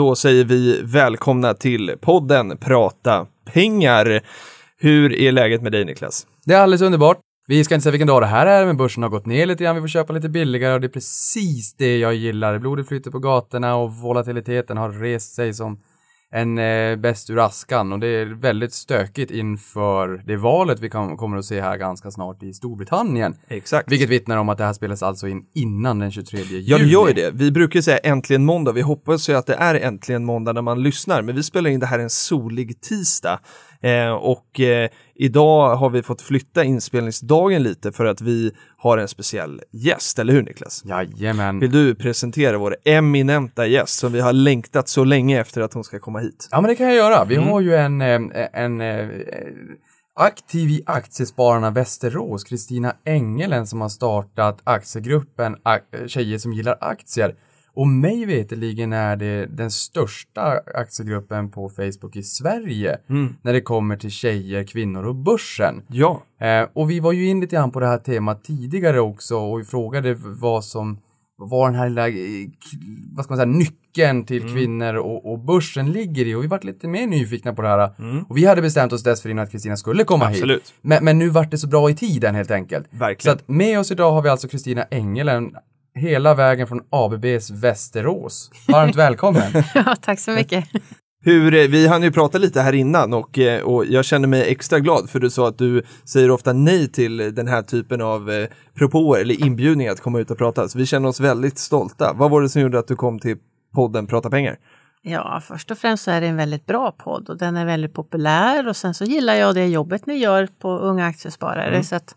Då säger vi välkomna till podden Prata pengar. Hur är läget med dig Niklas? Det är alldeles underbart. Vi ska inte säga vilken dag det här är, men börsen har gått ner lite grann. Vi får köpa lite billigare och det är precis det jag gillar. Blodet flyter på gatorna och volatiliteten har rest sig som en eh, bäst ur askan och det är väldigt stökigt inför det valet vi kan, kommer att se här ganska snart i Storbritannien. Exakt. Vilket vittnar om att det här spelas alltså in innan den 23 juli. Ja, det gör ju det. Vi brukar ju säga äntligen måndag. Vi hoppas ju att det är äntligen måndag när man lyssnar, men vi spelar in det här en solig tisdag. Eh, och eh, idag har vi fått flytta inspelningsdagen lite för att vi har en speciell gäst, eller hur Niklas? Jajamän. Vill du presentera vår eminenta gäst som vi har längtat så länge efter att hon ska komma hit? Ja, men det kan jag göra. Vi Mm. har ju en, eh, en, eh, aktiv i Aktiespararna Västerås, Kristina Engelen, som har startat aktiegruppen Ak- Tjejer som gillar aktier. Och mig veterligen är det den största aktiegruppen på Facebook i Sverige Mm. när det kommer till tjejer, kvinnor och börsen. Ja, Eh, och vi var ju in lite grann på det här temat tidigare också och frågade vad som var den här lilla, eh, vad ska man säga, nyckeln till Mm. kvinnor och, och börsen ligger i och vi varit lite mer nyfikna på det här. Mm. Och vi hade bestämt oss dessförinnan att Kristina skulle komma hit. absolut. Men, men nu vart det så bra i tiden helt enkelt. Så Verkligen. att med oss idag har vi alltså Kristina Engelen hela vägen från ABBs Västerås. Varmt välkommen! Ja, tack så mycket. Hur, eh, vi hann ju prata lite här innan och, eh, och jag känner mig extra glad för du sa att du säger ofta nej till den här typen av eh, propåer eller inbjudningar att komma ut och prata. Så vi känner oss väldigt stolta. Vad var det som gjorde att du kom till podden Prata pengar? Ja, först och främst så är det en väldigt bra podd och den är väldigt populär och sen så gillar jag det jobbet ni gör på Unga Aktiesparare så att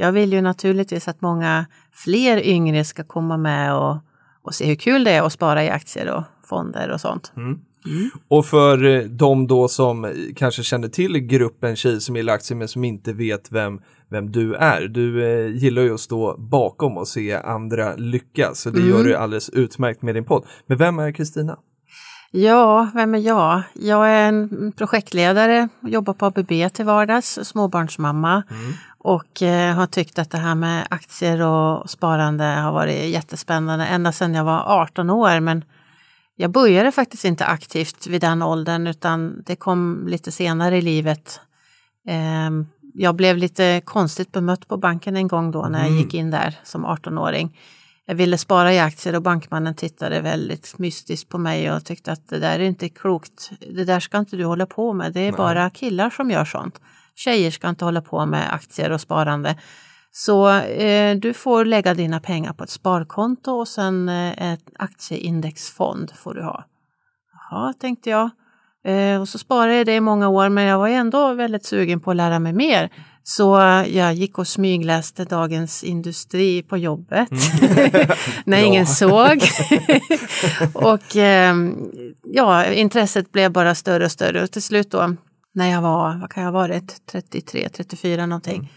jag vill ju naturligtvis att många fler yngre ska komma med och, och se hur kul det är att spara i aktier och fonder och sånt. Och för eh, de då som kanske känner till gruppen tjejer som gillar aktier men som inte vet vem, vem du är. Du eh, gillar ju att stå bakom och se andra lyckas så det gör du alldeles utmärkt med din podd. Men vem är Kristina? Ja, vem är jag? Jag är en projektledare, jobbar på ABB till vardags, småbarnsmamma och eh, har tyckt att det här med aktier och sparande har varit jättespännande ända sedan jag var 18 år. Men jag började faktiskt inte aktivt vid den åldern utan det kom lite senare i livet. Ehm, jag blev lite konstigt bemött på banken en gång då när jag gick in där som 18-åring. Jag ville spara i aktier och bankmannen tittade väldigt mystiskt på mig och tyckte att det där är inte klokt. Det där ska inte du hålla på med. Det är bara killar som gör sånt. Tjejer ska inte hålla på med aktier och sparande. Så eh, du får lägga dina pengar på ett sparkonto och sen eh, ett aktieindexfond får du ha. Jaha, tänkte jag. Eh, och så sparade jag det i många år men jag var ändå väldigt sugen på att lära mig mer. Så eh, jag gick och smygläste Dagens Industri på jobbet när ingen såg. och ehm, ja, intresset blev bara större och större och till slut då när jag var, vad kan jag ha varit, 33, 34 någonting.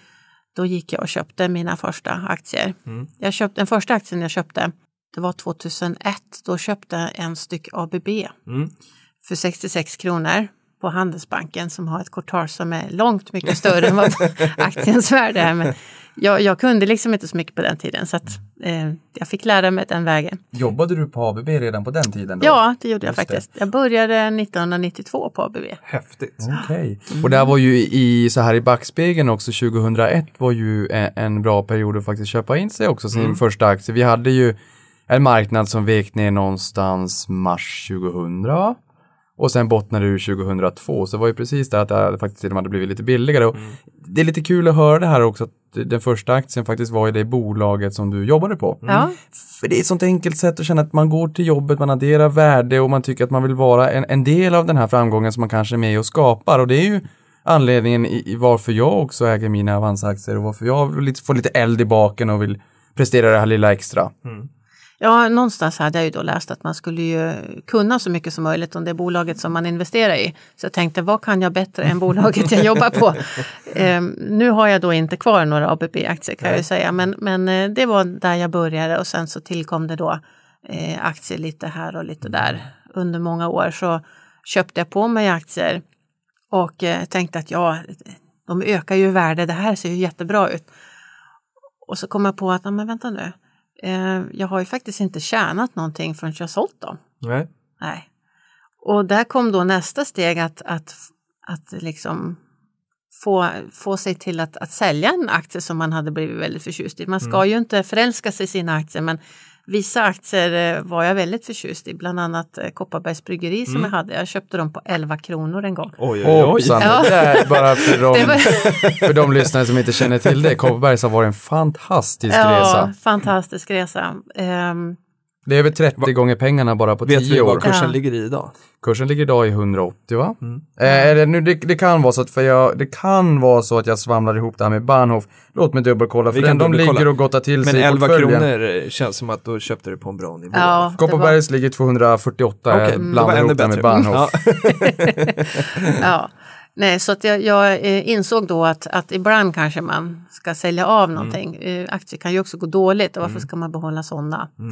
Då gick jag och köpte mina första aktier. Jag köpte, den första aktien jag köpte, det var 2001. Då köpte jag en styck ABB för 66 kronor på Handelsbanken som har ett courtage som är långt mycket större än vad aktiens värde är. Men jag, jag kunde liksom inte så mycket på den tiden så att eh, jag fick lära mig den vägen. Jobbade du på ABB redan på den tiden? Då? Ja, det gjorde jag Just det. faktiskt. Jag började 1992 på ABB. Häftigt. Okej. Och det här var ju i, så här i backspegeln också, 2001 var ju en, en bra period att faktiskt köpa in sig också, sin första aktie. Vi hade ju en marknad som vek ner någonstans mars 2000 va? Och sen bottnade ur 2002. Så det var ju precis det att det faktiskt till och med hade blivit lite billigare. Och Det är lite kul att höra det här också, att den första aktien faktiskt var i det bolaget som du jobbade på. Ja, För det är ett sånt enkelt sätt att känna att man går till jobbet, man adderar värde och man tycker att man vill vara en, en del av den här framgången som man kanske är med och skapar. Och det är ju anledningen i, i varför jag också äger mina Avanza-aktier och varför jag vill lite, får lite eld i baken och vill prestera det här lilla extra. Ja, någonstans hade jag ju då läst att man skulle ju kunna så mycket som möjligt om det bolaget som man investerar i. Så jag tänkte, vad kan jag bättre än bolaget jag jobbar på? Ehm, nu har jag då inte kvar några ABB-aktier kan jag ju säga, men, men eh, det var där jag började och sen så tillkom det då eh, aktier lite här och lite där. Under många år så köpte jag på mig aktier och eh, tänkte att ja, de ökar ju i värde, det här ser ju jättebra ut. Och så kom jag på att, men vänta nu, eh, jag har ju faktiskt inte tjänat någonting förrän jag sålt dem. Nej. Nej. Och där kom då nästa steg att, att, att liksom få, få sig till att, att sälja en aktie som man hade blivit väldigt förtjust i. Man ska ju inte förälska sig i sina aktier men vissa aktier eh, var jag väldigt förtjust i, bland annat eh, Kopparbergs bryggeri som jag hade. Jag köpte dem på 11 kronor en gång. Oj, oj, oj. Ja. bara för de, var- för de lyssnare som inte känner till det. Kopparbergs har varit en fantastisk Ja, resa. fantastisk resa. Ehm, Det är över 30 gånger pengarna bara på Vet 10 vi år. vad kursen Ja. ligger i idag? Kursen ligger idag i 180 va? Mm. Eh, eller nu, det, det kan vara så att för jag, det kan vara så att jag svamlar ihop det här med Bahnhof. Låt mig dubbelkolla för Vi kan den, de dubbelkolla. ligger och gottar till Men sig i 11 portföljen. kronor eh, känns som att då köpte du på en bra nivå. ja, det var, Kopparbergs ligger 248, Okej, jag det blandar ihop det med Bahnhof. Ja. Nej, så att jag, jag eh, insåg då att, att ibland kanske man ska sälja av någonting. Eh, aktier kan ju också gå dåligt och varför ska man behålla sådana? Eh,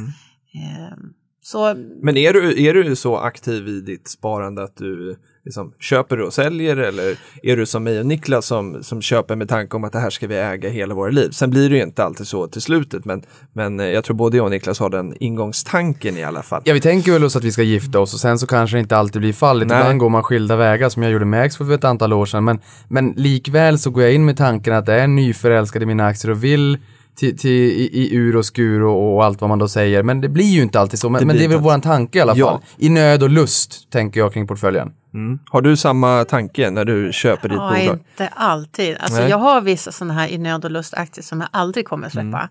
så Men är du, är du så aktiv i ditt sparande att du liksom köper och säljer eller är du som mig och Niklas som, som köper med tanke om att det här ska vi äga hela våra liv? Sen blir det ju inte alltid så till slutet men, men eh, jag tror både jag och Niklas har den ingångstanken i alla fall. Ja, vi tänker väl oss att vi ska gifta oss och sen så kanske det inte alltid blir fallet. Nej. Ibland går man skilda vägar som jag gjorde med Axfood för ett antal år sedan. Men, men likväl så går jag in med tanken att jag är nyförälskad i mina aktier och vill till, till, i, i ur och skur och, och allt vad man då säger. Men det blir ju inte alltid så. Men Det men det är väl våran tanke i alla Ja. fall. I nöd och lust tänker jag kring portföljen. Mm. Har du samma tanke när du köper ditt ja, bolag? inte alltid. Alltså, Nej. jag har vissa sådana här i nöd och lustaktier som jag aldrig kommer släppa. Mm.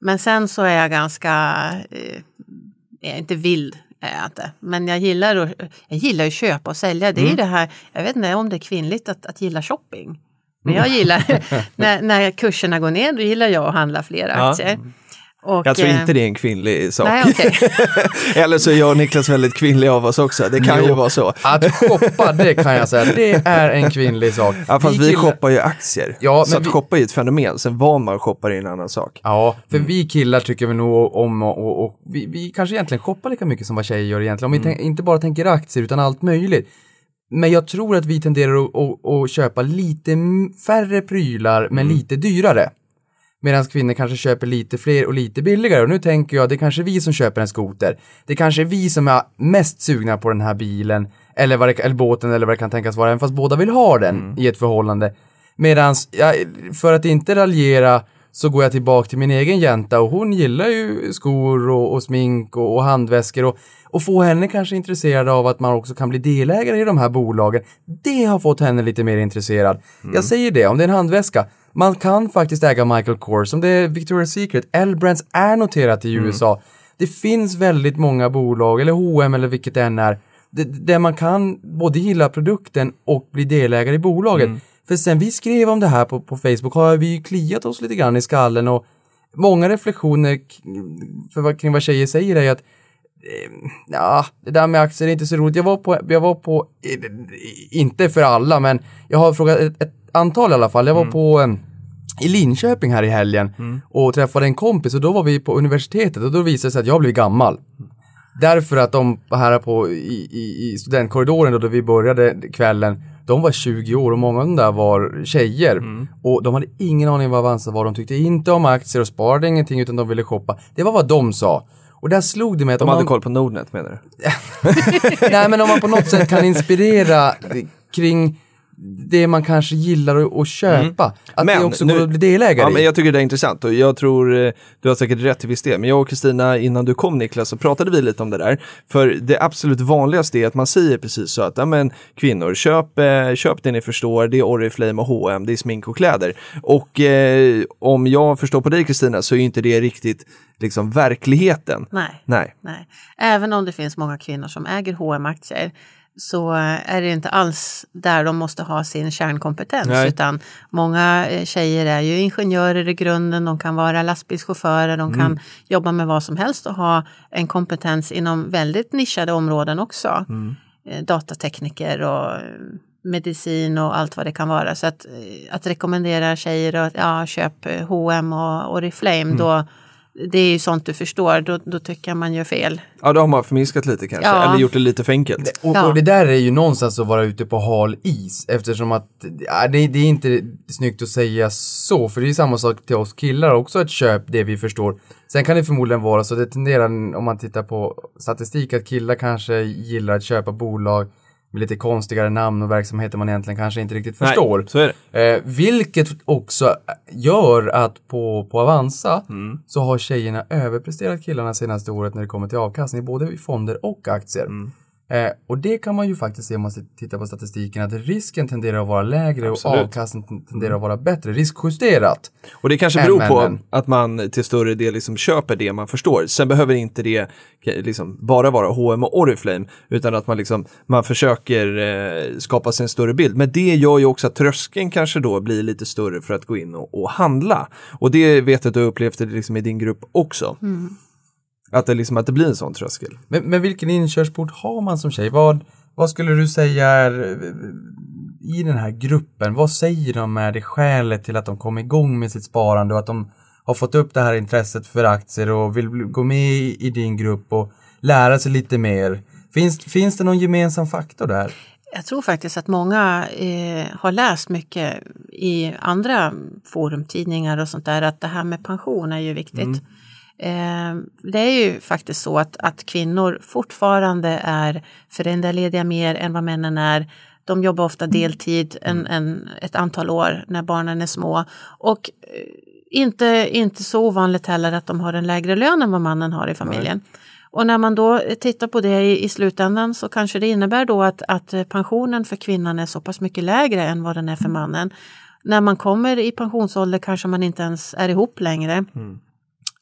Men sen så är jag ganska, eh, inte vild är jag inte. Men jag gillar, att, jag gillar att köpa och sälja. Det är Mm. det här, jag vet inte om det är kvinnligt att, att gilla shopping. Men Mm. jag gillar, när, när kurserna går ner, då gillar jag att handla fler Ja. aktier. Och, Jag tror eh, inte det är en kvinnlig sak. Nej, okej. Eller så är jag och Niklas väldigt kvinnliga av oss också. Det kan ju Jo. vara så. Att shoppa, det kan jag säga, det är en kvinnlig sak. Ja, fast vi, killar- shoppar ju aktier. Ja, så att vi- shoppa är ett fenomen. Sen vad man shoppar är en annan sak. Ja, för vi killar tycker vi nog om och, och, och vi, vi kanske egentligen shoppar lika mycket som vad tjejer gör egentligen. Om vi tänk, inte bara tänker aktier utan allt möjligt. Men jag tror att vi tenderar att, att, att köpa lite färre prylar men lite dyrare. Medan kvinnor kanske köper lite fler och lite billigare. Och nu tänker jag, det är kanske vi som köper en skoter. Det kanske är vi som är mest sugna på den här bilen, eller, vad det, eller båten eller vad det kan tänkas vara, även fast båda vill ha den i ett förhållande. Medans, ja, för att inte raljera, så går jag tillbaka till min egen jänta och hon gillar ju skor och, och smink och, och handväskor och, och få henne kanske intresserad av att man också kan bli delägare i de här bolagen. Det har fått henne lite mer intresserad. Jag säger det, om det är en handväska, man kan faktiskt äga Michael Kors, om det är Victoria's Secret, L-Brands är noterat i USA. Det finns väldigt många bolag, eller H&M eller vilket det än är, där man kan både gilla produkten och bli delägare i bolaget. För sen vi skrev om det här på, på Facebook har vi ju kliat oss lite grann i skallen och många reflektioner kring vad tjejer säger är att Ja, det där med aktier är inte så roligt. Jag var på, jag var på inte för alla, men jag har frågat ett, ett antal i alla fall. Jag var på eh, i Linköping här i helgen och träffade en kompis och då var vi på universitetet och då visade det sig att jag blev gammal. Därför att de här på, i, i, i studentkorridoren då, då vi började kvällen, de var 20 år och många av dem där var tjejer. Och de hade ingen aning vad Avanza var. De tyckte inte om aktier och sparade ingenting utan de ville shoppa. Det var vad de sa. Och där slog det mig att De hade man, koll på Nordnet menar du? nej, men om man på något sätt kan inspirera kring det man kanske gillar att, köpa. Att Men det också nu- går att bli delägare Ja, i. men jag tycker det är intressant och jag tror eh, du har säkert rätt till viss del. Men jag och Kristina, innan du kom Niklas, så pratade vi lite om det där. För det absolut vanligaste är att man säger precis så att, ja men kvinnor, köp, eh, köp det ni förstår, det är Oriflame och H&M, det är smink och kläder. Och eh, om jag förstår på dig Kristina så är inte det riktigt liksom verkligheten. Nej. Nej. Nej. Även om det finns många kvinnor som äger hm aktier så är det inte alls där de måste ha sin kärnkompetens Nej. utan många eh, tjejer är ju ingenjörer i grunden, de kan vara lastbilschaufförer, de kan Mm. jobba med vad som helst och ha en kompetens inom väldigt nischade områden också. Mm. Eh, Datatekniker och eh, medicin och allt vad det kan vara. Så att, att rekommendera tjejer att ja, köp H&M och Oriflame Mm. då det är ju sånt du förstår, då, då tycker jag man gör fel. Ja, då har man förminskat lite kanske, Ja. eller gjort det lite för enkelt. Och, Ja. och det där är ju någonstans att vara ute på hal is eftersom att ja, det, det är inte snyggt att säga så för det är samma sak till oss killar också att köp det vi förstår. Sen kan det förmodligen vara så det tenderar om man tittar på statistik att killar kanske gillar att köpa bolag med lite konstigare namn och verksamheter man egentligen kanske inte riktigt förstår. Nej, så är det. Eh, vilket också gör att på, på Avanza Mm. så har tjejerna överpresterat killarna senaste året när det kommer till avkastning, både i fonder och aktier. Mm. Eh, och det kan man ju faktiskt se om man tittar på statistiken att risken tenderar att vara lägre Absolut. Mm. och avkastningen tenderar att vara bättre, riskjusterat. Och det kanske beror men, på men. att man till större del liksom köper det man förstår. Sen behöver inte det eh, liksom bara vara H&M och Oriflame, utan att man, liksom, man försöker eh, skapa sig en större bild. Men det gör ju också att tröskeln kanske då blir lite större för att gå in och, och handla. Och det vet jag att du upplevt liksom i din grupp också. Att, det liksom, att det blir en sån tröskel. Men, men vilken inkörsport har man som tjej? Vad, vad skulle du säga är eh, i den här gruppen? Vad säger de är det skälet till att de kom igång med sitt sparande och att de har fått upp det här intresset för aktier och vill gå med i, din grupp och lära sig lite mer? Finns, finns det någon gemensam faktor där? Jag tror faktiskt att många eh, har läst mycket i andra forumtidningar och sånt där att det här med pension är ju viktigt. Eh, det är ju faktiskt så att, att kvinnor fortfarande är föräldralediga mer än vad männen är. De jobbar ofta deltid en, en, ett antal år när barnen är små. Och eh, inte, inte så ovanligt heller att de har en lägre lön än vad mannen har i familjen. Och när man då tittar på det i, i slutändan så kanske det innebär då att, att pensionen för kvinnan är så pass mycket lägre än vad den är för mannen. När man kommer i pensionsålder kanske man inte ens är ihop längre.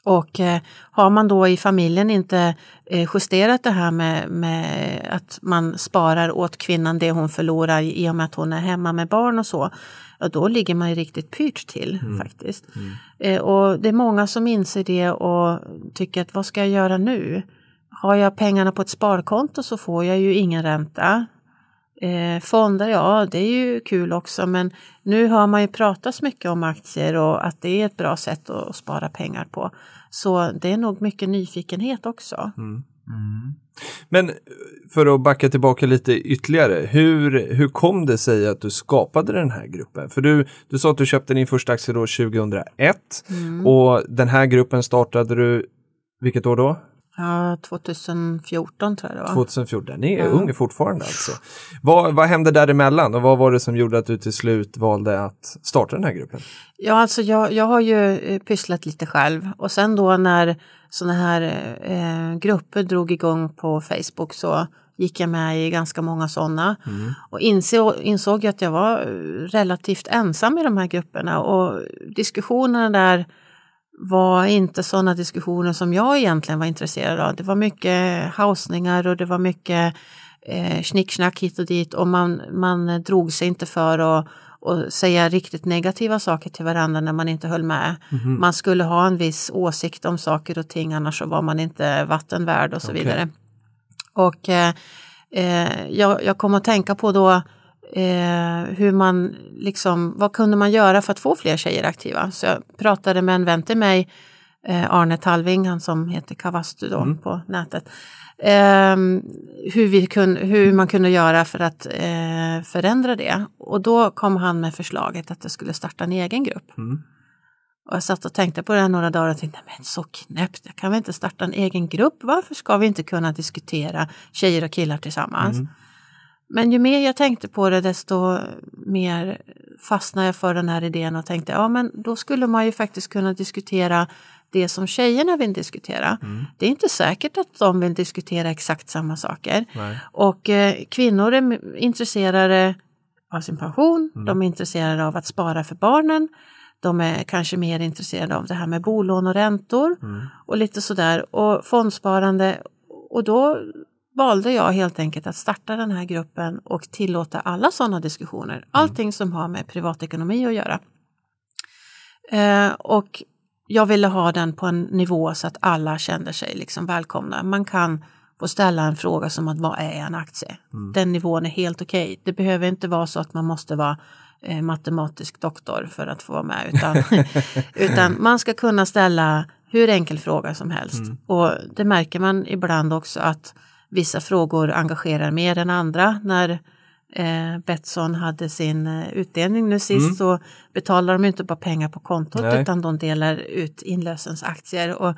Och eh, har man då i familjen inte eh, justerat det här med, med att man sparar åt kvinnan det hon förlorar i och med att hon är hemma med barn och så, ja, då ligger man ju riktigt pyrt till faktiskt. Eh, och det är många som inser det och tycker att vad ska jag göra nu? Har jag pengarna på ett sparkonto så får jag ju ingen ränta. Eh, fonder, ja det är ju kul också men nu hör man ju pratas mycket om aktier och att det är ett bra sätt att spara pengar på. Så det är nog mycket nyfikenhet också. Men eh, för att backa tillbaka lite ytterligare, hur, hur kom det sig att du skapade den här gruppen? För du, du sa att du köpte din första aktie då 2001 och den här gruppen startade du, vilket år då? Ja, 2014 tror jag det var. 2014, ni är ung fortfarande alltså. Vad, vad hände däremellan och vad var det som gjorde att du till slut valde att starta den här gruppen? Ja, alltså jag, jag har ju eh, pysslat lite själv och sen då när sådana här eh, grupper drog igång på Facebook så gick jag med i ganska många sådana och insåg, insåg att jag var eh, relativt ensam i de här grupperna och diskussionerna där var inte sådana diskussioner som jag egentligen var intresserad av. Det var mycket hausningar och det var mycket eh, snicksnack hit och dit och man, man drog sig inte för att och säga riktigt negativa saker till varandra när man inte höll med. Man skulle ha en viss åsikt om saker och ting annars så var man inte vattenvärd och så Okej. vidare. Och eh, eh, jag, jag kom att tänka på då eh, hur man liksom, vad kunde man göra för att få fler tjejer aktiva? Så jag pratade med en vän till mig, eh, Arne Talving, han som heter Kavastu då på nätet. Eh, hur, vi kun, hur man kunde göra för att eh, förändra det. Och då kom han med förslaget att jag skulle starta en egen grupp. Och jag satt och tänkte på det här några dagar och tänkte, men så knäppt, jag kan väl inte starta en egen grupp? Varför ska vi inte kunna diskutera tjejer och killar tillsammans? Men ju mer jag tänkte på det desto mer fastnade jag för den här idén och tänkte, ja men då skulle man ju faktiskt kunna diskutera det som tjejerna vill diskutera. Det är inte säkert att de vill diskutera exakt samma saker. Och eh, kvinnor är intresserade av sin pension, de är intresserade av att spara för barnen, de är kanske mer intresserade av det här med bolån och räntor. Och lite sådär. Och fondsparande. Och då valde jag helt enkelt att starta den här gruppen och tillåta alla sådana diskussioner. Allting som har med privatekonomi att göra. Eh, och jag ville ha den på en nivå så att alla kände sig liksom välkomna. Man kan få ställa en fråga som att vad är en aktie? Den nivån är helt okej. Okay. Det behöver inte vara så att man måste vara eh, matematisk doktor för att få vara med utan, utan man ska kunna ställa hur enkel fråga som helst. Och det märker man ibland också att vissa frågor engagerar mer än andra. När eh, Betsson hade sin eh, utdelning nu sist Mm. så betalar de inte bara pengar på kontot Nej. utan de delar ut inlösensaktier. Och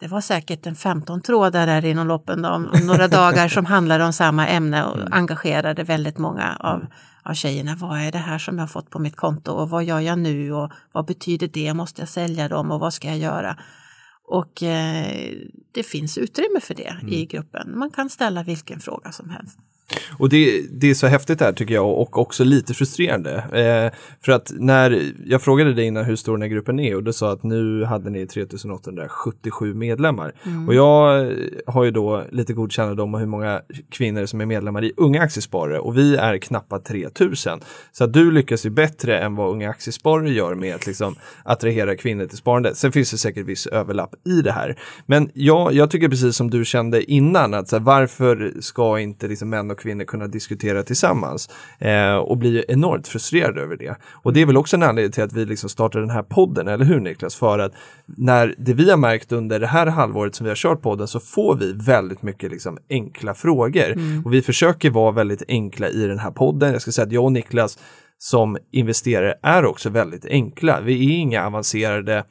det var säkert en 15 trådar där inom loppen om några dagar som handlade om samma ämne och engagerade väldigt många av, av tjejerna. Vad är det här som jag har fått på mitt konto och vad gör jag nu och vad betyder det? Måste jag sälja dem och vad ska jag göra? Och eh, det finns utrymme för det i gruppen. Man kan ställa vilken fråga som helst. Och det, det är så häftigt här tycker jag och också lite frustrerande. Eh, för att när jag frågade dig innan hur stor den här gruppen är och du sa att nu hade ni 3877 medlemmar. Och jag har ju då lite god kännedom om hur många kvinnor som är medlemmar i Unga Aktiesparare och vi är knappa 3000. Så att du lyckas ju bättre än vad Unga Aktiesparare gör med att liksom attrahera kvinnor till sparande. Sen finns det säkert viss överlapp i det här. Men jag, jag tycker precis som du kände innan att så här, varför ska inte liksom män och kvinnor kunna diskutera tillsammans eh, och bli enormt frustrerade över det. Och det är väl också en anledning till att vi liksom startar den här podden, eller hur Niklas? För att när det vi har märkt under det här halvåret som vi har kört podden så får vi väldigt mycket liksom enkla frågor och vi försöker vara väldigt enkla i den här podden. Jag ska säga att jag och Niklas som investerare är också väldigt enkla. Vi är inga avancerade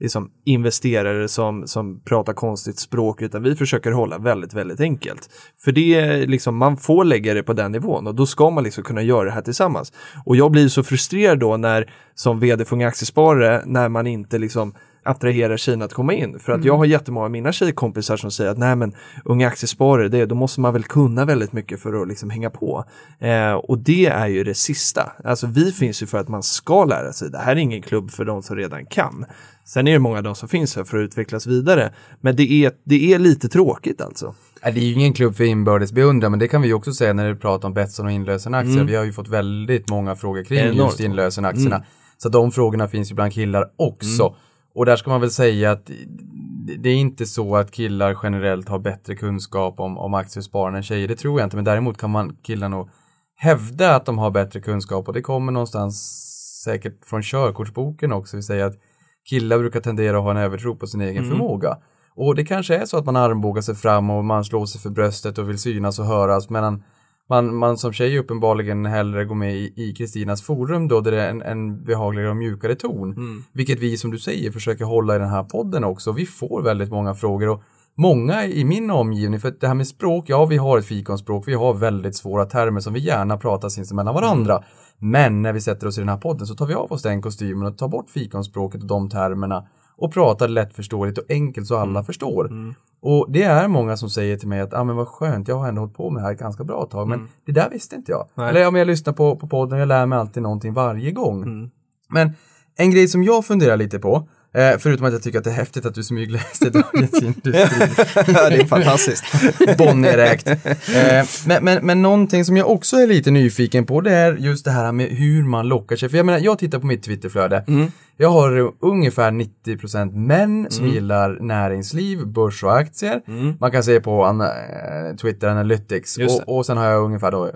liksom investerare som, som pratar konstigt språk utan vi försöker hålla väldigt, väldigt enkelt. För det är liksom, man får lägga det på den nivån och då ska man liksom kunna göra det här tillsammans. Och jag blir så frustrerad då när, som vd för Unga Aktiesparare, när man inte liksom attraherar tjejerna att komma in. För att jag har jättemånga av mina tjejkompisar som säger att nej men unga aktiesparare, det, då måste man väl kunna väldigt mycket för att liksom hänga på. Eh, och det är ju det sista. Alltså vi finns ju för att man ska lära sig. Det här är ingen klubb för de som redan kan. Sen är det många av de som finns här för att utvecklas vidare. Men det är, det är lite tråkigt alltså. Det är ju ingen klubb för inbördes beundran, men det kan vi också säga när vi pratar om Betsson och inlösen aktier. Vi har ju fått väldigt många frågor kring Enormt. just inlösen aktierna. Så de frågorna finns ju bland killar också. Och där ska man väl säga att det- är inte så att killar generellt har bättre kunskap om, om aktiesparande än tjejer, det tror jag inte. Men däremot kan man killar nog hävda att de har bättre kunskap och det kommer någonstans säkert från körkortsboken också. Vi säger att killar brukar tendera att ha en övertro på sin egen förmåga. Och det kanske är så att man armbågar sig fram och man slår sig för bröstet och vill synas och höras medan man, man som tjej uppenbarligen hellre går med i Kristinas forum då där det är en, en behagligare och mjukare ton. Vilket vi som du säger försöker hålla i den här podden också. Vi får väldigt många frågor och många i min omgivning, för det här med språk, ja vi har ett fikonspråk, vi har väldigt svåra termer som vi gärna pratar sinsemellan varandra. Men när vi sätter oss i den här podden så tar vi av oss den kostymen och tar bort fikonspråket och de termerna och pratar lättförståeligt och enkelt så alla förstår. Och det är många som säger till mig att, ah, men vad skönt, jag har ändå hållit på med det här ganska bra tag, men det där visste inte jag. Nej. Eller ja, men jag lyssnar på, på podden, jag lär mig alltid någonting varje gång. Men en grej som jag funderar lite på, eh, förutom att jag tycker att det är häftigt att du smygläste Dagens Industri, det är fantastiskt. Bonnieräkt. Eh, men, men, men någonting som jag också är lite nyfiken på det är just det här med hur man lockar sig. För jag menar, jag tittar på mitt Twitterflöde. Jag har eh, ungefär 90% män som gillar näringsliv, börs och aktier. Man kan se på an, eh, Twitter Analytics. Och, och sen har jag ungefär då, eh,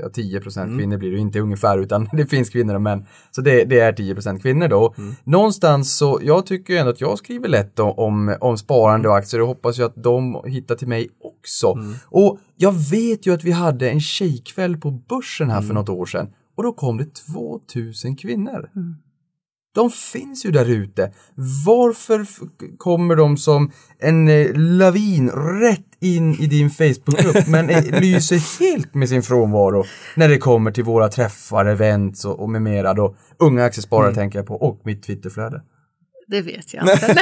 ja, 10% kvinnor blir det ju inte ungefär utan det finns kvinnor och män. Så det, det är 10% kvinnor då. Någonstans så, jag tycker ju ändå att jag skriver lätt om, om, om sparande och aktier och hoppas ju att de hittar till mig också. Och jag vet ju att vi hade en tjejkväll på börsen här för något år sedan och då kom det 2000 kvinnor. De finns ju där ute. Varför kommer de som en eh, lavin rätt in i din Facebookgrupp men eh, lyser helt med sin frånvaro när det kommer till våra träffar, events och, och med mera då. Unga aktiesparare tänker jag på och mitt Twitterflöde. Det vet jag inte.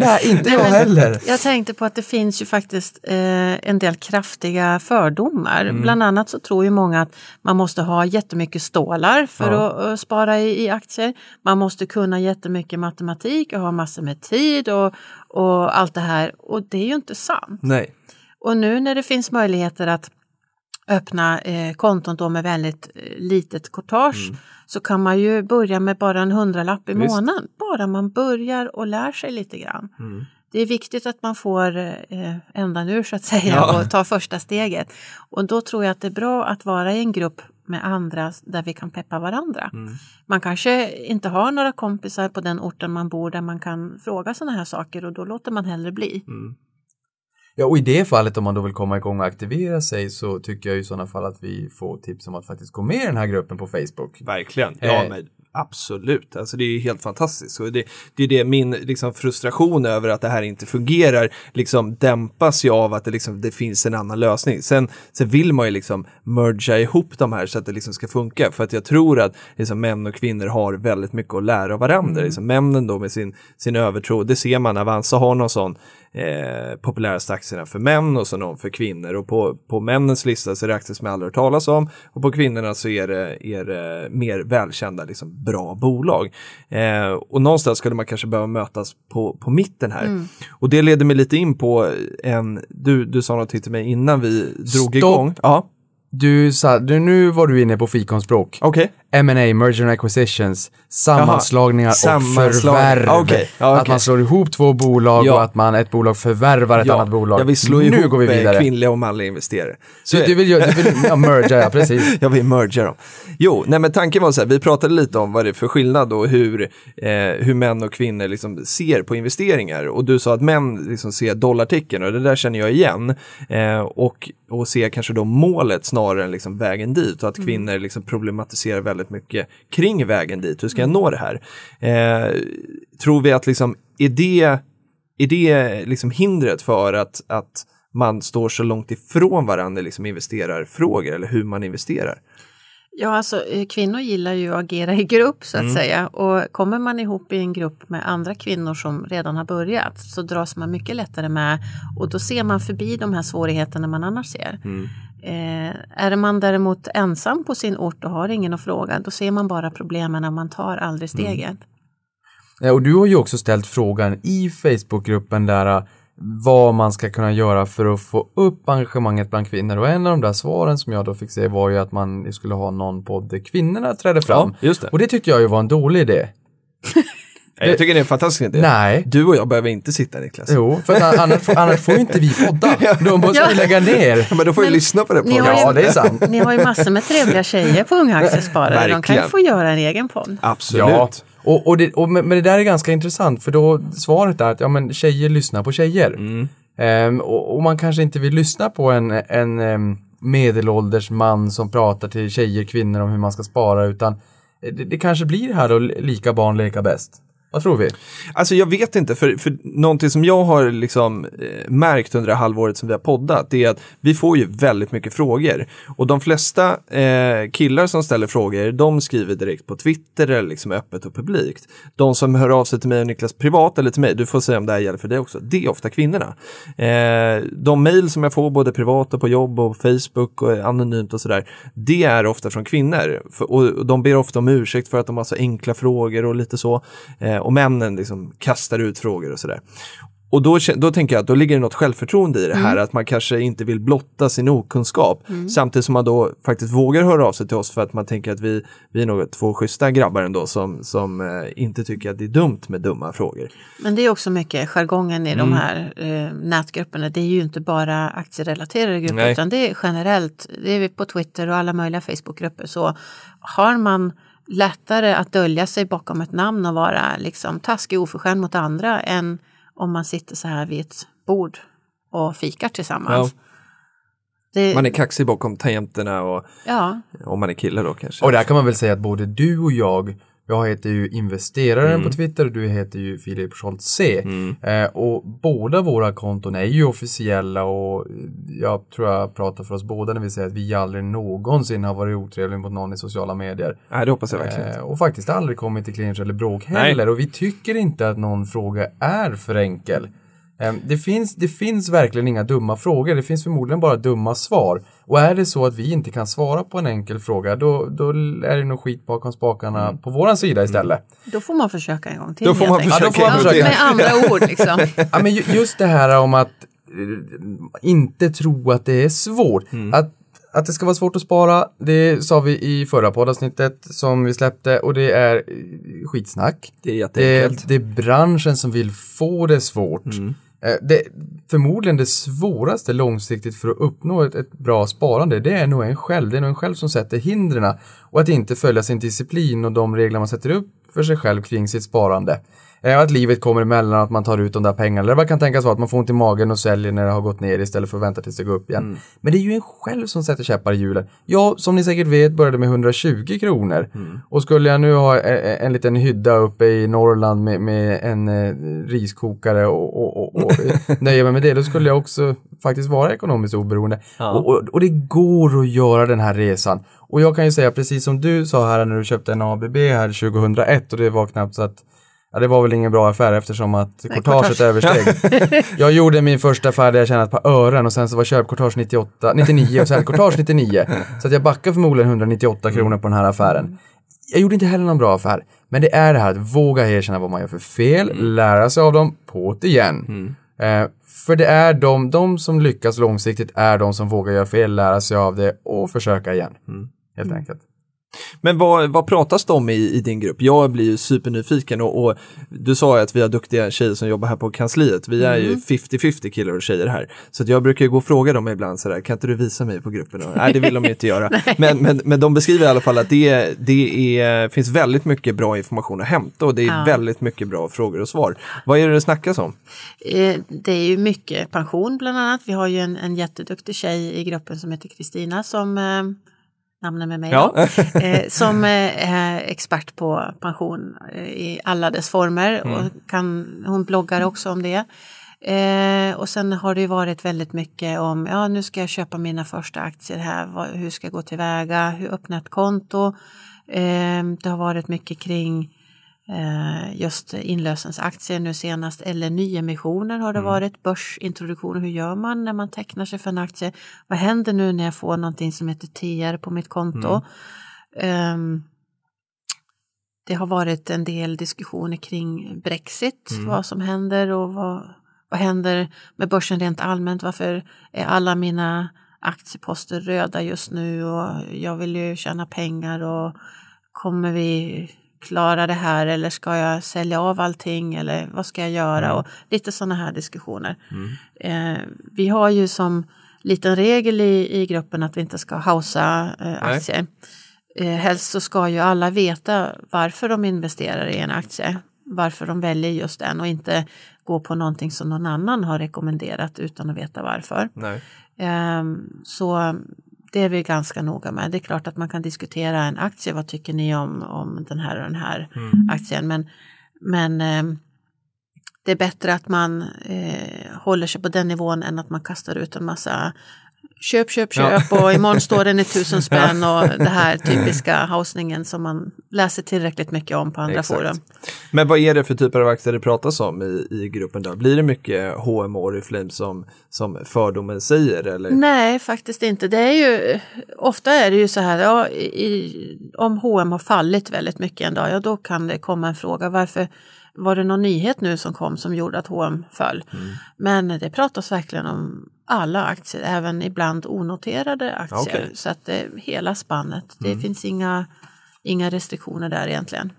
Nej, inte jag heller. Jag tänkte på att det finns ju faktiskt eh, en del kraftiga fördomar. Mm. Bland annat så tror ju många att man måste ha jättemycket stålar för Ja. att eh, spara i, i aktier. Man måste kunna jättemycket matematik och ha massor med tid och, och allt det här. Och det är ju inte sant. Nej. Och nu när det finns möjligheter att öppna eh, konton då med väldigt eh, litet courtage så kan man ju börja med bara en hundralapp i Visst. månaden. Bara man börjar och lär sig lite grann. Det är viktigt att man får eh, ändan ur så att säga Ja. och ta första steget. Och då tror jag att det är bra att vara i en grupp med andra där vi kan peppa varandra. Man kanske inte har några kompisar på den orten man bor där man kan fråga sådana här saker och då låter man hellre bli. Ja, och i det fallet om man då vill komma igång och aktivera sig så tycker jag i sådana fall att vi får tips om att faktiskt gå med i den här gruppen på Facebook. Verkligen. Ja, Eh. men absolut. Alltså det är helt fantastiskt. Och det, det är det min liksom, frustration över att det här inte fungerar liksom dämpas ju av att det, liksom, det finns en annan lösning. Sen, sen vill man ju liksom mergea ihop de här så att det liksom ska funka. För att jag tror att liksom, män och kvinnor har väldigt mycket att lära av varandra. Liksom, männen då med sin, sin övertro, det ser man, Avanza har någon sån eh, populäraste aktierna för män och så någon för kvinnor. Och på, på männens lista så är det aktier som jag aldrig hört talas om och på kvinnorna så är det, är det mer välkända, liksom, bra bolag. Eh, och någonstans skulle man kanske behöva mötas på, på mitten här. Och det leder mig lite in på en, du, du sa något till mig innan vi drog Stopp. igång. Ja, Du sa, du, nu var du inne på fikonspråk. okej. M&A, merger and acquisitions, sammanslagningar och Sammanslagning. förvärv. Okej, ja, Att okej. man slår ihop två bolag Ja. och att man, ett bolag förvärvar ett annat bolag. Jag vill slå nu ihop går vi eh, vidare. kvinnliga och manliga investerare. Så Du, du vill, du vill ja, merga, ja precis. Jag vill merga dem. Jo, nej men tanken var så här, vi pratade lite om vad det är för skillnad och hur, eh, hur män och kvinnor liksom ser på investeringar. Och du sa att män liksom ser dollarticken och det där känner jag igen. Eh, och, och ser kanske då målet snarare än liksom vägen dit och att kvinnor liksom problematiserar väldigt mycket kring vägen dit. Hur ska jag nå det här? Eh, tror vi att liksom, är det, är det liksom hindret för att, att man står så långt ifrån varandra i liksom investerarfrågor eller hur man investerar? Ja, alltså eh, kvinnor gillar ju att agera i grupp så att Mm. säga. Och kommer man ihop i en grupp med andra kvinnor som redan har börjat så dras man mycket lättare med och då ser man förbi de här svårigheterna man annars ser. Mm. Eh, är man däremot ensam på sin ort och har ingen att fråga, då ser man bara problemen när man tar aldrig Mm. steget. Ja, och du har ju också ställt frågan i Facebookgruppen där äh, vad man ska kunna göra för att få upp engagemanget bland kvinnor och en av de där svaren som jag då fick se var ju att man skulle ha någon podd där kvinnorna trädde fram. Ja, just det. Och det tyckte jag ju var en dålig idé. Jag tycker det är en fantastisk idé. Nej. Du och jag behöver inte sitta Niklas. Jo, för att annars, annars får ju inte vi podda. Då måste Ja. vi lägga ner. Men då får jag Men lyssna på det ju- Ja, det är sant. Ni har ju massor med trevliga tjejer på Unga Aktiesparare. De kan ju få göra en egen podd. Absolut. Ja, och, och, det, och men, det där är ganska intressant för då svaret är att ja, men tjejer lyssnar på tjejer. Mm. Ehm, och, och man kanske inte vill lyssna på en, en em, medelålders man som pratar till tjejer, kvinnor om hur man ska spara utan det, det kanske blir här då lika barn leka bäst. Vad tror vi? Alltså jag vet inte, för, för någonting som jag har liksom eh, märkt under det halvåret som vi har poddat, det är att vi får ju väldigt mycket frågor. Och de flesta eh, killar som ställer frågor, de skriver direkt på Twitter eller liksom öppet och publikt. De som hör av sig till mig och Niklas privat eller till mig, du får säga om det här gäller för dig också, det är ofta kvinnorna. Eh, de mejl som jag får både privat och på jobb och Facebook och anonymt och sådär, det är ofta från kvinnor. För, och de ber ofta om ursäkt för att de har så enkla frågor och lite så. Eh, och männen liksom kastar ut frågor och sådär. Och då, då tänker jag att då ligger det något självförtroende i det här, att man kanske inte vill blotta sin okunskap. Samtidigt som man då faktiskt vågar höra av sig till oss för att man tänker att vi, vi är nog två schyssta grabbar ändå som, som eh, inte tycker att det är dumt med dumma frågor. Men det är också mycket jargongen i Mm. de här eh, nätgrupperna. Det är ju inte bara aktierelaterade grupper Nej. utan det är generellt. Det är på Twitter och alla möjliga Facebookgrupper. Så har man lättare att dölja sig bakom ett namn och vara liksom taskig och oförskämd mot andra än om man sitter så här vid ett bord och fikar tillsammans. Det, Man är kaxig bakom tangenterna och ja, om man är kille då kanske. Och där kan man väl säga att både du och jag, jag heter ju investeraren Mm. på Twitter och du heter ju Filip Scholtz C. Eh, och båda våra konton är ju officiella och jag tror jag pratar för oss båda när vi säger att vi aldrig någonsin har varit otrevliga mot någon i sociala medier. Nej, det hoppas jag verkligen. Eh, och faktiskt aldrig kommit till clinch eller bråk Nej. heller. Och vi tycker inte att någon fråga är för enkel. Eh, det, finns, det finns verkligen inga dumma frågor. Det finns förmodligen bara dumma svar. Och är det så att vi inte kan svara på en enkel fråga, då, då är det nog skit bakom spakarna på våran sida istället. då får man försöka en gång till. Då får man försöka Ja, då får man försöka. Med andra ord liksom. Ja, men ju- just det här om att inte tro att det är svårt. Att, att det ska vara svårt att spara, det sa vi i förra poddavsnittet som vi släppte och det är eh, skitsnack. Det är Det jätteenkelt. är, det är branschen som vill få det svårt. Eh, det, förmodligen det svåraste långsiktigt för att uppnå ett, ett bra sparande, det är nog en själv. Det är nog en själv som sätter hindren och att inte följa sin disciplin och de regler man sätter upp för sig själv kring sitt sparande. Eh, Att livet kommer emellan, att man tar ut de där pengarna. Eller vad kan tänkas vara att man får ont i magen och säljer när det har gått ner istället för att vänta tills det går upp igen. Men det är ju en själv som sätter käppar i hjulen. Jag, som ni säkert vet, började med 120 kronor. Och skulle jag nu ha eh, en liten hydda uppe i Norrland med, med en eh, riskokare och, och, och, och nöja mig med det, då skulle jag också faktiskt vara ekonomiskt oberoende. Och, och, och det går att göra den här resan. Och jag kan ju säga, precis som du sa här när du köpte en ABB här 2001 och det var knappt så att Ja, det var väl ingen bra affär eftersom att courtaget courtage. översteg. jag gjorde min första affär där jag tjänade ett par ören och sen så var köpcourtage 98, 99 och säljcourtage 99. Så att jag backade förmodligen 198 kronor på den här affären. Jag gjorde inte heller någon bra affär. Men det är det här att våga erkänna vad man gör för fel, lära sig av dem, på det igen. Eh, för det är de, de som lyckas långsiktigt är de som vågar göra fel, lära sig av det och försöka igen. Helt enkelt. Men vad, vad pratas det om i, i din grupp? Jag blir ju supernyfiken och, och du sa ju att vi har duktiga tjejer som jobbar här på kansliet. Vi är ju 50-50 killar och tjejer här. Så jag brukar ju gå och fråga dem ibland sådär, kan inte du visa mig på gruppen? Och, nej, det vill de ju inte göra. men, men, men de beskriver i alla fall att det, det är, finns väldigt mycket bra information att hämta och det är Ja. väldigt mycket bra frågor och svar. Vad är det det snackas om? Eh, Det är ju mycket pension bland annat. Vi har ju en, en jätteduktig tjej i gruppen som heter Kristina som namnet med mig Ja. eh, som eh, är expert på pension eh, i alla dess former och kan, hon bloggar också om det. Eh, och sen har det ju varit väldigt mycket om, ja nu ska jag köpa mina första aktier här, vad, hur ska jag gå tillväga, hur öppna ett konto. Eh, det har varit mycket kring just inlösensaktier nu senast eller nyemissioner har det varit, börsintroduktioner, hur gör man när man tecknar sig för en aktie? Vad händer nu när jag får någonting som heter TR på mitt konto? Ehm, det har varit en del diskussioner kring Brexit, vad som händer och vad, vad händer med börsen rent allmänt? Varför är alla mina aktieposter röda just nu och jag vill ju tjäna pengar och kommer vi klara det här eller ska jag sälja av allting eller vad ska jag göra och lite sådana här diskussioner. Eh, vi har ju som liten regel i, i gruppen att vi inte ska hausa eh, aktier. Eh, helst så ska ju alla veta varför de investerar i en aktie, varför de väljer just den och inte gå på någonting som någon annan har rekommenderat utan att veta varför. Ehm, Så det är vi ganska noga med. Det är klart att man kan diskutera en aktie, vad tycker ni om, om den här och den här aktien, men, men ehm, det är bättre att man eh, håller sig på den nivån än att man kastar ut en massa köp, köp, köp och imorgon står den i tusen spänn och det här typiska housningen som man läser tillräckligt mycket om på andra Exakt. forum. Men vad är det för typer av aktier det pratas om i, i gruppen då? Blir det mycket H&M och Oriflame som, som fördomen säger? Eller? Nej, faktiskt inte. Det är ju, ofta är det ju så här, ja, i, om H&M har fallit väldigt mycket en dag, ja då kan det komma en fråga, varför var det någon nyhet nu som kom som gjorde att H&M föll? Men det pratas verkligen om alla aktier, även ibland onoterade aktier. Okej. Så att det, hela spannet, det finns inga, inga restriktioner där egentligen.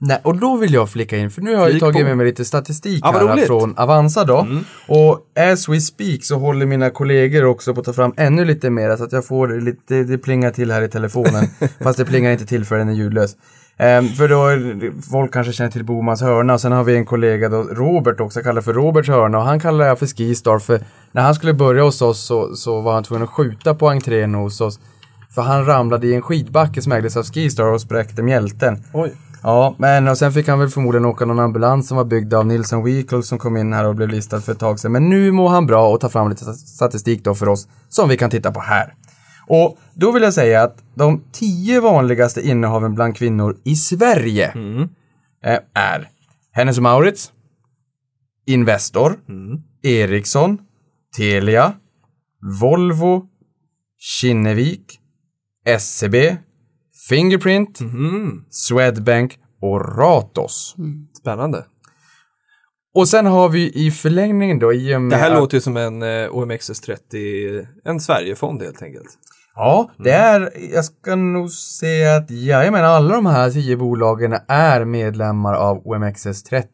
Nej, och då vill jag flika in, för nu har jag Flik tagit på. med mig lite statistik Ja, här från Avanza då. Och as we speak så håller mina kollegor också på att ta fram ännu lite mer så att jag får lite, det plingar till här i telefonen. fast det plingar inte till för den är ljudlös. Ehm, för då, folk kanske känner till Bomans hörna och sen har vi en kollega då, Robert också, kallar för Roberts hörna och han kallar jag för Skistar för när han skulle börja hos oss så, så var han tvungen att skjuta på entrén hos oss. För han ramlade i en skidbacke som ägdes av Skistar och spräckte mjälten. Oj. Ja, men och sen fick han väl förmodligen åka någon ambulans som var byggd av Nilsson Vehicle som kom in här och blev listad för ett tag sedan. Men nu mår han bra och ta fram lite statistik då för oss som vi kan titta på här. Och då vill jag säga att de tio vanligaste innehaven bland kvinnor i Sverige eh, är Hennes Maurits, Investor, Ericsson, Telia, Volvo, Kinnevik, SCB, Fingerprint, Swedbank och Ratos. Spännande. Och sen har vi i förlängningen då i och med Det här att- låter ju som en eh, OMXS30, en Sverigefond helt enkelt. Ja, det är, jag ska nog säga att jajamän, alla de här tio bolagen är medlemmar av OMXS30.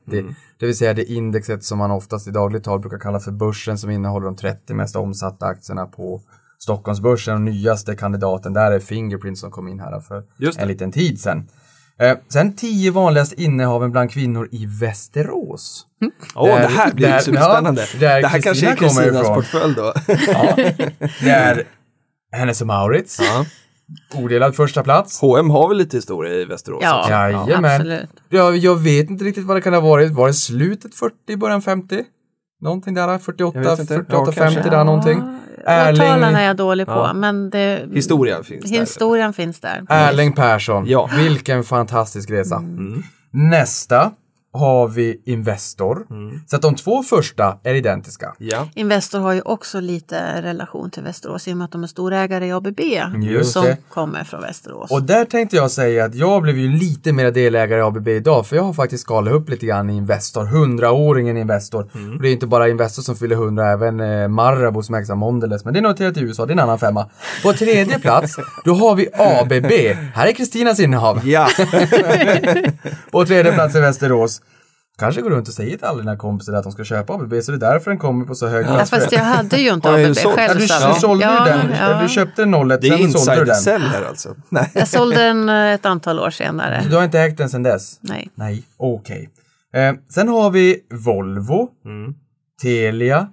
Det vill säga det indexet som man oftast i dagligt tal brukar kalla för börsen som innehåller de 30 mest omsatta aktierna på Stockholmsbörsen. Och nyaste kandidaten där är Fingerprint som kom in här för en liten tid sedan. Eh, sen tio vanligaste innehaven bland kvinnor i Västerås. Åh, Där- det här blir där- superspännande. ja, där det här kanske är Kristinas portfölj då. Ja, det är Hennes och Mauritz. ja. Odelad första plats. H&M har väl lite historia i Västerås? Ja? Jajamän. absolut. Jag, jag vet inte riktigt vad det kan ha varit. Var det slutet 40, början 50? Någonting där, 48, Jag vet inte. 48, Ja, 50 kanske. där någonting. Erling, Lokalerna är jag dålig på, Ja. men det, Historia finns där. historien finns där. Erling Persson. Ja. Vilken fantastisk resa. Mm. Nästa har vi Investor. Så att de två första är identiska. Ja. Investor har ju också lite relation till Västerås i och med att de är storägare i ABB Just som det. kommer från Västerås. Och där tänkte jag säga att jag blev ju lite mer delägare i ABB idag för jag har faktiskt skalat upp lite grann i Investor, 100-åringen Investor. Och det är inte bara Investor som fyller 100, även eh, Marabou som ägs av Mondelez, men det är noterat i USA, det är en annan femma. På tredje plats, då har vi ABB. Här är Kristinas innehav. Ja, På tredje plats i Västerås. Kanske går runt och säger till alla dina kompisar att de ska köpa ABB, så det är därför den kommer på så hög ja, fast jag hade ju inte ABB själv. Ja, du, så du sålde ja, ju den, ja. du köpte den 01, det är sen sålde du den. insider-sell här alltså. Nej. Jag sålde den eh, ett antal år senare. Du har inte ägt den sedan dess? Nej. Nej, okej. Eh, sen har vi Volvo, Telia,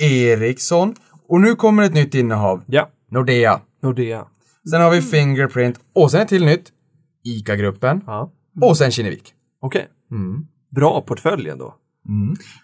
Ericsson och nu kommer ett nytt innehav. Ja, Nordea. Nordea. Sen har vi Fingerprint och sen ett till nytt. ICA-gruppen Ja. och sen Kinnevik. Okej. Bra portfölj ändå.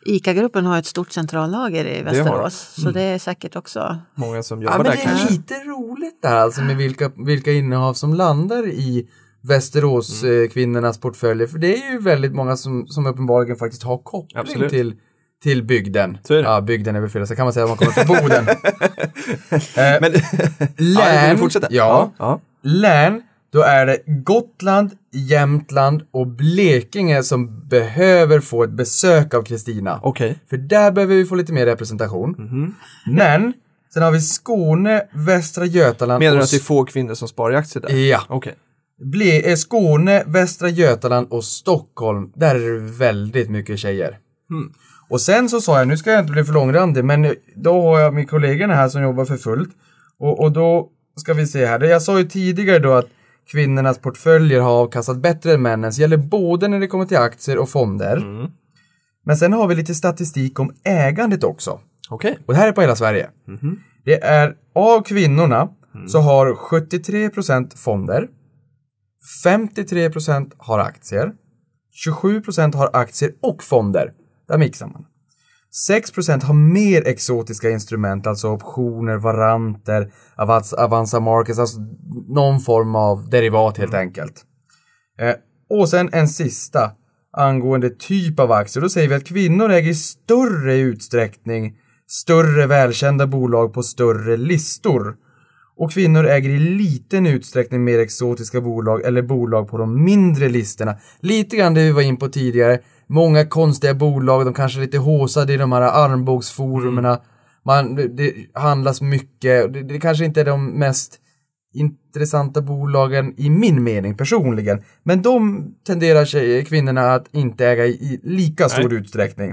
ICA-gruppen har ett stort centrallager i Västerås, så det är säkert också... Många som Ja, jobbar men där det kanske. är lite roligt där alltså med vilka, vilka innehav som landar i Västerås eh, kvinnornas portföljer. För det är ju väldigt många som, som uppenbarligen faktiskt har koppling Absolut. till, till bygden. Det. Ja, bygden är väl fel, så kan man säga att man kommer från Boden. eh, Men, ja, län, vill du fortsätta? Ja, ja. län, då är det Gotland, Jämtland och Blekinge som behöver få ett besök av Kristina. Okej. För där behöver vi få lite mer representation. Mhm. Men, sen har vi Skåne, Västra Götaland Menar du och att det är få kvinnor som sparar i aktier där? Ja. Okej. Ble- eh, Skåne, Västra Götaland och Stockholm, där är det väldigt mycket tjejer. Hmm. Och sen så sa jag, nu ska jag inte bli för långrandig, men då har jag min kollegorna här som jobbar för fullt. Och, och då ska vi se här, jag sa ju tidigare då att kvinnornas portföljer har avkastat bättre än männens, gäller både när det kommer till aktier och fonder. Mm. Men sen har vi lite statistik om ägandet också. Okej. Och det här är på hela Sverige. Mhm. Det är av kvinnorna Mm. så har 73% fonder, 53% har aktier, 27% har aktier och fonder. Där mixar man. 6% har mer exotiska instrument, alltså optioner, varanter, Avanza, Markets, alltså någon form av derivat helt enkelt. Eh, och sen en sista angående typ av aktier. Då säger vi att kvinnor äger i större utsträckning större välkända bolag på större listor. Och kvinnor äger i liten utsträckning mer exotiska bolag eller bolag på de mindre listorna. Lite grann det vi var in på tidigare. Många konstiga bolag, de kanske är lite håsade i de här armbågsforumerna. Man, det, det handlas mycket, det, det kanske inte är de mest intressanta bolagen i min mening personligen. Men de tenderar tjejer, kvinnorna att inte äga i, lika stor utsträckning.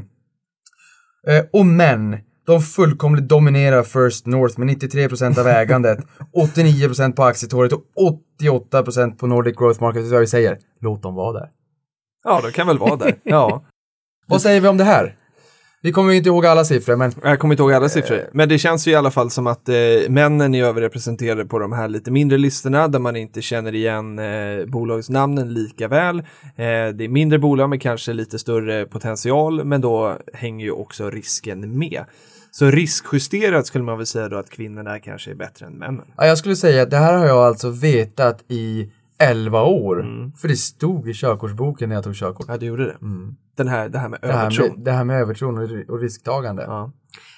Eh, och män, de fullkomligt dominerar First North med 93% av ägandet, 89% på aktietorget och 88% på Nordic Growth Market. Det är vad vi säger. Låt dem vara där. Ja, de kan väl vara där. Ja. Vad säger vi om det här? Vi kommer inte ihåg alla siffror, men Jag kommer inte ihåg alla siffror, men det känns ju i alla fall som att eh, männen är överrepresenterade på de här lite mindre listorna där man inte känner igen eh, bolagsnamnen lika väl. Eh, det är mindre bolag med kanske lite större potential, men då hänger ju också risken med. Så riskjusterat skulle man väl säga då att kvinnorna kanske är bättre än männen. ja, jag skulle säga att det här har jag alltså vetat i 11 år. För det stod i körkortsboken när jag tog körkort. Ja, du gjorde det. Den här, det här med Det här övertro. med, det här med övertron och, och risktagande. Ja.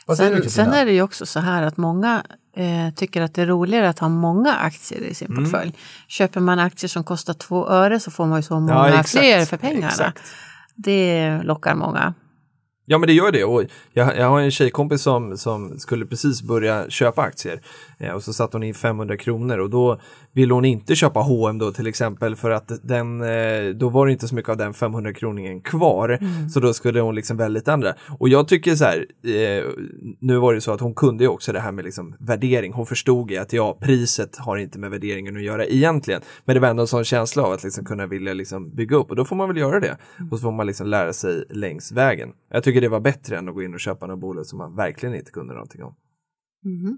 Vad säger du Sen, sen är det ju också så här att många eh, tycker att det är roligare att ha många aktier i sin portfölj. Köper man aktier som kostar två öre så får man ju så många exakt. fler för pengarna. Exakt. Det lockar många. Ja men det gör det. Och jag, jag har en tjejkompis som, som skulle precis börja köpa aktier. Eh, och så satte hon in 500 kronor och då ville hon inte köpa H&M då till exempel för att den, eh, då var det inte så mycket av den 500 kroningen kvar. Mm. så då skulle hon liksom välja lite andra. Och jag tycker så här, eh, nu var det så att hon kunde ju också det här med liksom värdering, hon förstod ju att ja, priset har inte med värderingen att göra egentligen, men det var ändå en sån känsla av att liksom kunna vilja liksom bygga upp. Och då får man väl göra det. Och så får man liksom lära sig längs vägen. Jag tycker det var bättre än att gå in och köpa något bolag som man verkligen inte kunde någonting om. Mhm.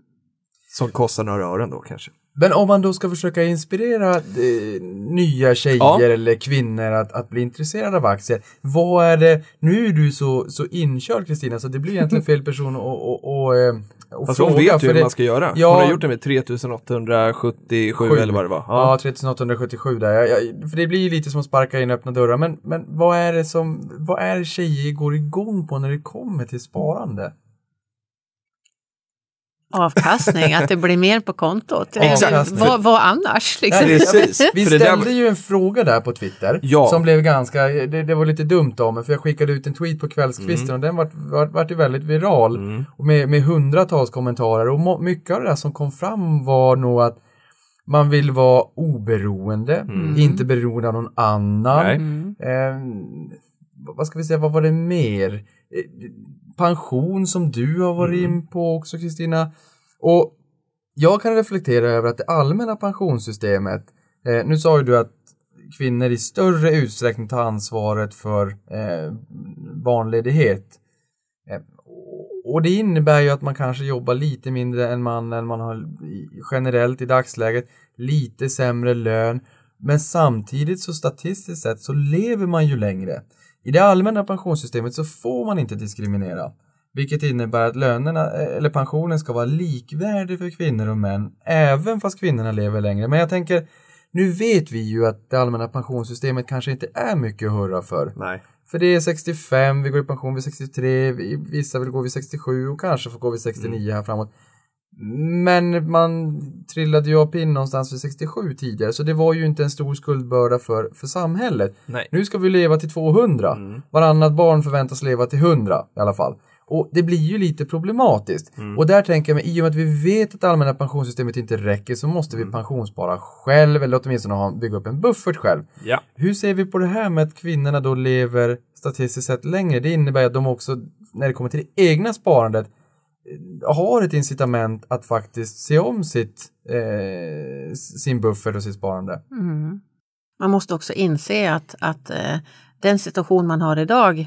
Som kostar några ören då kanske. Men om man då ska försöka inspirera eh, nya tjejer Ja. eller kvinnor att, att bli intresserade av aktier. Vad är det, nu är du så, så inkörd Kristina så det blir egentligen fel person att och, Fast fråga. hon vet ju hur det- man ska göra. Ja. Hon har gjort det med 3877 Sju. eller vad det var. Ja, 3877 där. Jag, jag, för det blir ju lite som att sparka in öppna dörrar. Men, men vad är det som, vad är det tjejer går igång på när det kommer till sparande? Avkastning, att det blir mer på kontot. Vad, vad annars? Liksom? Nej, precis. Vi ställde ju en fråga där på Twitter Ja. som blev ganska, det, det var lite dumt av mig för jag skickade ut en tweet på kvällskvisten Mm. och den vart, vart, vart väldigt viral och med, med hundratals kommentarer och må, mycket av det där som kom fram var nog att man vill vara oberoende, inte beroende av någon annan. Mm. Eh, vad ska vi säga, vad var det mer? Pension som du har varit in på också Kristina. Och jag kan reflektera över att det allmänna pensionssystemet, eh, nu sa ju du att kvinnor i större utsträckning tar ansvaret för eh, barnledighet. Eh, och- det innebär ju att man kanske jobbar lite mindre än mannen, man har generellt i dagsläget lite sämre lön. Men samtidigt så statistiskt sett så lever man ju längre. I det allmänna pensionssystemet så får man inte diskriminera. Vilket innebär att lönerna, eh, eller pensionen ska vara likvärdig för kvinnor och män, även fast kvinnorna lever längre. Men jag tänker, nu vet vi ju att det allmänna pensionssystemet kanske inte är mycket att hurra för. Nej. För det är 65, vi går i pension vid 63, vi- vissa vill gå vid 67 och kanske får gå vid 69 här framåt. Men man trillade ju av pinn någonstans vid 67 tidigare, så det var ju inte en stor skuldbörda för, för samhället. Nej. Nu ska vi leva till 200. Mm. Varannat barn förväntas leva till 100 i alla fall. Och det blir ju lite problematiskt. Mm. Och där tänker jag mig, i och med att vi vet att allmänna pensionssystemet inte räcker så måste Mm. vi pensionsspara själv, eller åtminstone ha, bygga upp en buffert själv. Ja. Hur ser vi på det här med att kvinnorna då lever statistiskt sett längre? Det innebär att de också, när det kommer till det egna sparandet, har ett incitament att faktiskt se om sitt, eh, sin buffert och sitt sparande. Mm. Man måste också inse att, att eh, den situation man har idag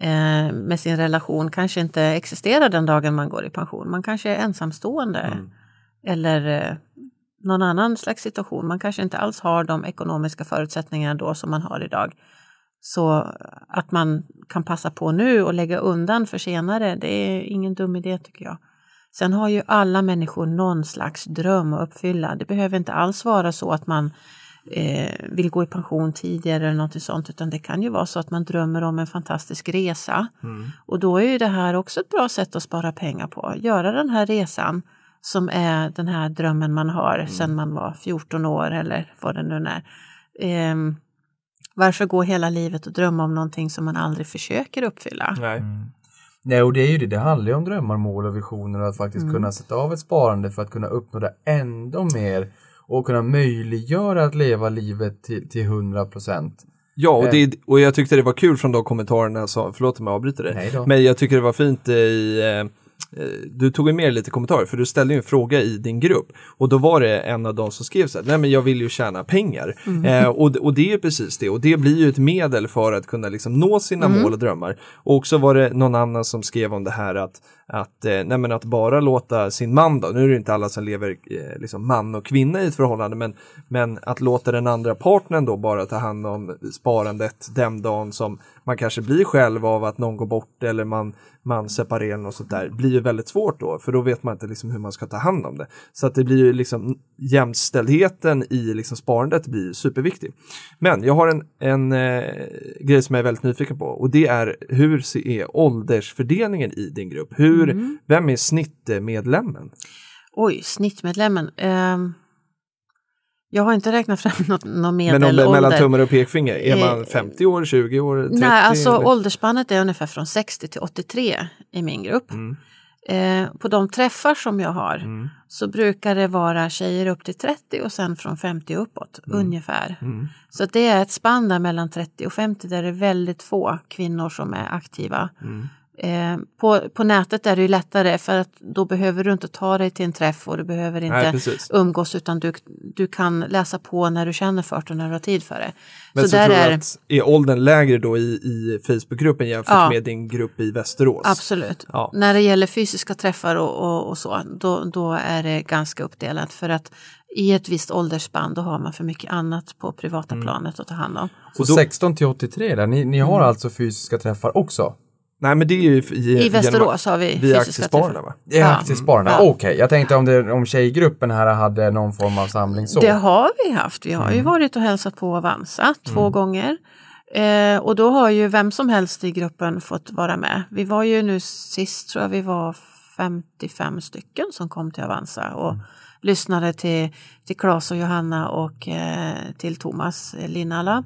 eh, med sin relation kanske inte existerar den dagen man går i pension. Man kanske är ensamstående Mm. eller eh, någon annan slags situation. Man kanske inte alls har de ekonomiska förutsättningarna då som man har idag. Så att man kan passa på nu och lägga undan för senare, det är ingen dum idé tycker jag. Sen har ju alla människor någon slags dröm att uppfylla. Det behöver inte alls vara så att man eh, vill gå i pension tidigare eller något sånt, utan det kan ju vara så att man drömmer om en fantastisk resa. Mm. Och då är ju det här också ett bra sätt att spara pengar på. Göra den här resan som är den här drömmen man har sedan man var 14 år eller vad det nu är. Ehm, varför gå hela livet och drömma om någonting som man aldrig försöker uppfylla? Nej. Nej, och det är ju det. Det handlar ju om drömmar, mål och visioner och att faktiskt Mm. kunna sätta av ett sparande för att kunna uppnå det ändå mer och kunna möjliggöra att leva livet till, till 100 procent. Ja, och, Eh. det, och jag tyckte det var kul från de kommentarerna som, förlåt om jag avbryter dig, men jag tycker det var fint eh, i, eh, eh, du tog ju med lite kommentarer för du ställde ju en fråga i din grupp och då var det en av de som skrev så här, nej men jag vill ju tjäna pengar. Eh, och, och det är precis det och det blir ju ett medel för att kunna liksom nå sina mål och drömmar. Och också var det någon annan som skrev om det här att att, eh, nej men att bara låta sin man då, nu är det inte alla som lever eh, liksom man och kvinna i ett förhållande, men, men att låta den andra partnern då bara ta hand om sparandet den dagen som man kanske blir själv av att någon går bort eller man, man separerar och sånt där, blir ju väldigt svårt då, för då vet man inte liksom hur man ska ta hand om det. Så att det blir ju liksom jämställdheten i liksom sparandet blir ju superviktig. Men jag har en, en eh, grej som jag är väldigt nyfiken på och det är hur är åldersfördelningen i din grupp? Hur, vem är snittmedlemmen? Oj, snittmedlemmen. Ehm, Jag har inte räknat fram något, någon Men om medelålder. det är mellan tummen och pekfinger, är Eh, man 50 år, 20 år, 30? Nej, alltså eller? åldersspannet är ungefär från 60 till 83 i min grupp. Mm. Eh, på de träffar som jag har Mm. så brukar det vara tjejer upp till 30 och sen från 50 uppåt ungefär. Mm. Så det är ett spann där mellan 30 och 50 där det är väldigt få kvinnor som är aktiva. Mm. Eh, på, på nätet är det ju lättare för att då behöver du inte ta dig till en träff och du behöver Nej, inte precis. umgås utan du, du kan läsa på när du känner för det och när du har tid för det. Men så, så där tror är du att är åldern lägre då i, i Facebookgruppen jämfört Ja. med din grupp i Västerås? Absolut. Ja. När det gäller fysiska träffar och, och, och så, då, då är det ganska uppdelat för att i ett visst åldersspann då har man för mycket annat på privata Mm. planet att ta hand om. Så Och då- 16 till 83 där, ni, ni har alltså fysiska träffar också? Nej, men det är ju i, I Västerås har vi via Aktiespararna va? Det är Ja. aktiespararna, Ja. okej. Jag tänkte om, det, om tjejgruppen här hade någon form av samling så. Det har vi haft. Vi har Mm. ju varit och hälsat på Avanza två gånger. Eh, och då har ju vem som helst i gruppen fått vara med. Vi var ju nu sist tror jag vi var 55 stycken som kom till Avanza och Mm. Lyssnade till, till Claes och Johanna och eh, till Thomas Linnala.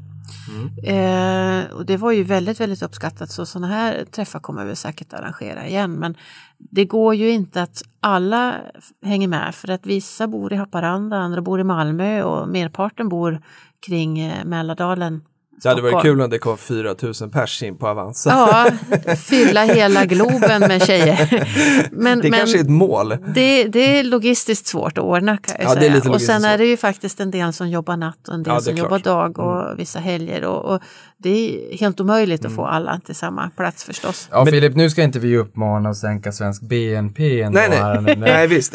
Mm. Eh, och det var ju väldigt, väldigt uppskattat så sådana här träffar kommer vi säkert arrangera igen. Men det går ju inte att alla hänger med för att vissa bor i Haparanda, andra bor i Malmö och merparten bor kring eh, Mälardalen. Det hade varit kul om det kom 4000 pers in på Avanza. Ja, fylla hela Globen med tjejer. Men, det men kanske är ett mål. det, det är logistiskt svårt att ordna kan jag Ja, det är säga. lite och sen svårt. är det ju faktiskt en del som jobbar natt och en del Ja, som klart. Mm. jobbar dag och vissa helger. Och, och det är helt omöjligt att få alla till samma plats förstås. Ja, Filip, nu ska inte vi uppmana att sänka svensk BNP ändå Nej, här. nej. nej, visst.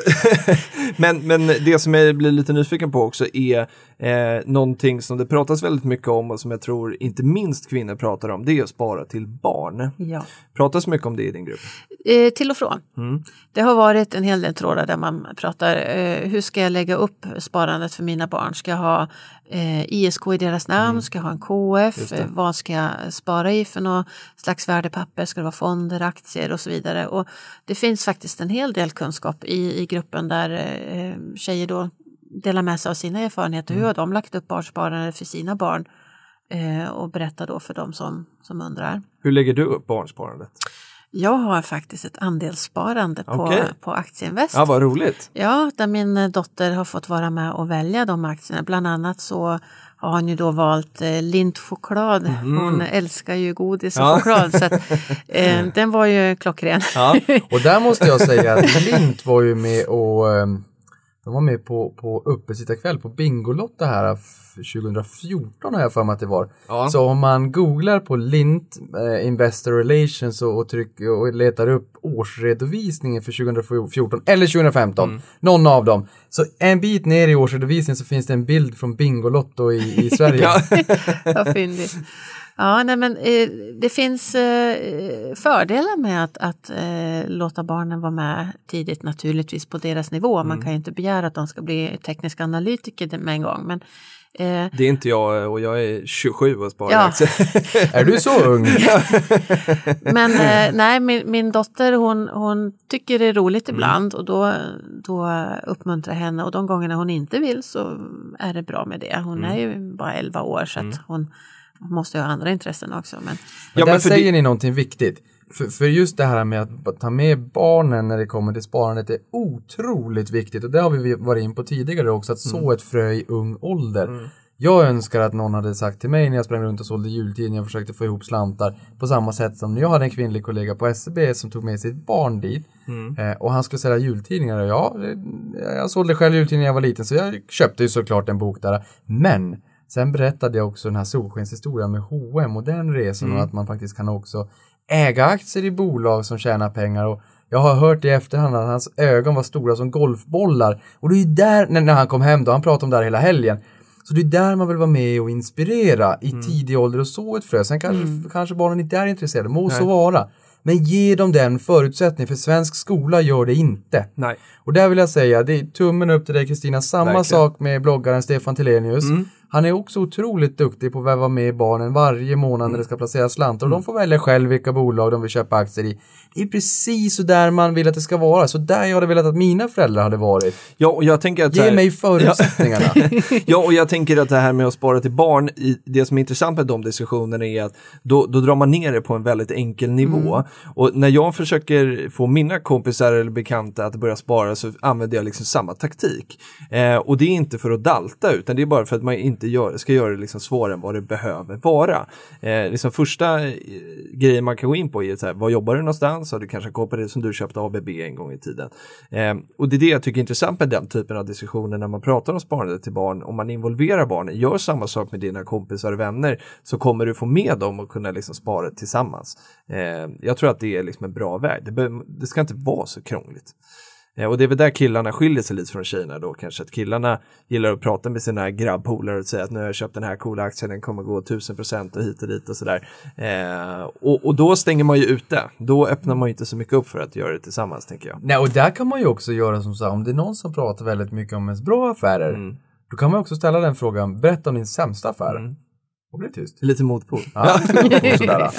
men, men det som jag blir lite nyfiken på också är eh, någonting som det pratas väldigt mycket om och som jag tror inte minst kvinnor pratar om, det är att spara till barn. Ja. Pratas mycket om det i din grupp? Eh, till och från. Mm. Det har varit en hel del trådar där man pratar eh, hur ska jag lägga upp sparandet för mina barn? Ska jag ha eh, ISK i deras namn? Ska jag ha en KF? Eh, vad ska jag spara i för något slags värdepapper? Ska det vara fonder, aktier och så vidare? Och det finns faktiskt en hel del kunskap i, i gruppen där eh, tjejer då delar med sig av sina erfarenheter. Hur har de lagt upp barnsparande för sina barn? Eh, och berättar då för dem som, som undrar. Hur lägger du upp barnsparandet? Jag har faktiskt ett andelssparande på, Okej. på Aktieinvest. Ja, vad roligt. Ja, där min eh, dotter har fått vara med och välja de aktierna. Bland annat så har hon ju då valt eh, lintchoklad. Hon älskar ju godis och. Ja. choklad. Så att, eh, den var ju klockren. Ja. Och där måste jag säga att Lint var ju med och ehm, de var med på, på uppesittarkväll på Bingolotta här f- 2014 har jag för mig att det var. Ja. Så om man googlar på Lint eh, Investor Relations och, och, trycker, och letar upp årsredovisningen för 2014 eller 2015, Mm. någon av dem. Så en bit ner i årsredovisningen så finns det en bild från Bingolotto i, i Sverige. Ja. Vad fyndigt. Ja, nej, men eh, det finns eh, fördelar med att, att eh, låta barnen vara med tidigt naturligtvis på deras nivå. Mm. Man kan ju inte begära att de ska bli tekniska analytiker med en gång. Men, eh, Det är inte jag och jag är 27 och sparar Ja. Är du så ung? Men eh, nej, min, min dotter hon, hon tycker det är roligt Mm. ibland och då, då uppmuntrar jag henne och de gångerna hon inte vill så är det bra med det. Hon Mm. är ju bara 11 år så att hon måste ju ha andra intressen också. Men, Ja, där men för säger det- ni någonting viktigt. För, för just det här med att ta med barnen när det kommer till sparandet är otroligt viktigt och det har vi varit in på tidigare också, att så ett frö i ung ålder. Jag önskar att någon hade sagt till mig när jag sprang runt och sålde jultidningar och försökte få ihop slantar på samma sätt som när jag hade en kvinnlig kollega på SCB som tog med sitt barn dit eh, och han skulle sälja jultidningar och ja, jag sålde själv jultidningar när jag var liten så jag köpte ju såklart en bok där. Men sen berättade jag också den här solskenshistorien med H&M och den resan och att man faktiskt kan också äga aktier i bolag som tjänar pengar och jag har hört i efterhand att hans ögon var stora som golfbollar och det är ju där, när, han kom hem då, han pratade om det här hela helgen så det är där man vill vara med och inspirera i tidig ålder och så ett frö. Sen kanske, kanske barnen inte är intresserade, må så vara. Men ge dem den förutsättningen, för svensk skola gör det inte. Nej. Och där vill jag säga, det är tummen upp till dig Kristina, samma Verkligen. sak med bloggaren Stefan Telenius. Han är också otroligt duktig på att väva med barnen varje månad när det ska placeras slantar och de får välja själv vilka bolag de vill köpa aktier i. Det är precis så där man vill att det ska vara, så där jag hade velat att mina föräldrar hade varit. Ja, och jag tänker att... Ge här- mig förutsättningarna. ja, och jag tänker att det här med att spara till barn, i, det som är intressant med de diskussionerna är att då, då drar man ner det på en väldigt enkel nivå. Och när jag försöker få mina kompisar eller bekanta att börja spara så använder jag liksom samma taktik. Eh, och det är inte för att dalta utan det är bara för att man inte gör, ska göra det liksom svårare än vad det behöver vara. Eh, liksom första eh, grejen man kan gå in på är så här, var jobbar du någonstans? Har du kanske koll på det som du köpte ABB en gång i tiden? Eh, och det är det jag tycker är intressant med den typen av diskussioner när man pratar om sparande till barn. Om man involverar barnen, gör samma sak med dina kompisar och vänner så kommer du få med dem och kunna liksom spara tillsammans. Eh, jag tror att det är liksom en bra väg. Det, be- det ska inte vara så krångligt. Eh, Och det är väl där killarna skiljer sig lite från tjejerna då kanske. Att killarna gillar att prata med sina grabbpolare och säga att nu har jag köpt den här coola aktien, den kommer gå 1000% och hit och dit och sådär. Eh, och, och då stänger man ju ute. Då öppnar man ju inte så mycket upp för att göra det tillsammans tänker jag. Nej, och där kan man ju också göra som så här, om det är någon som pratar väldigt mycket om ens bra affärer, Mm. då kan man också ställa den frågan, berätta om din sämsta affär. Och bli tyst. Lite motpol. Ja, sådär.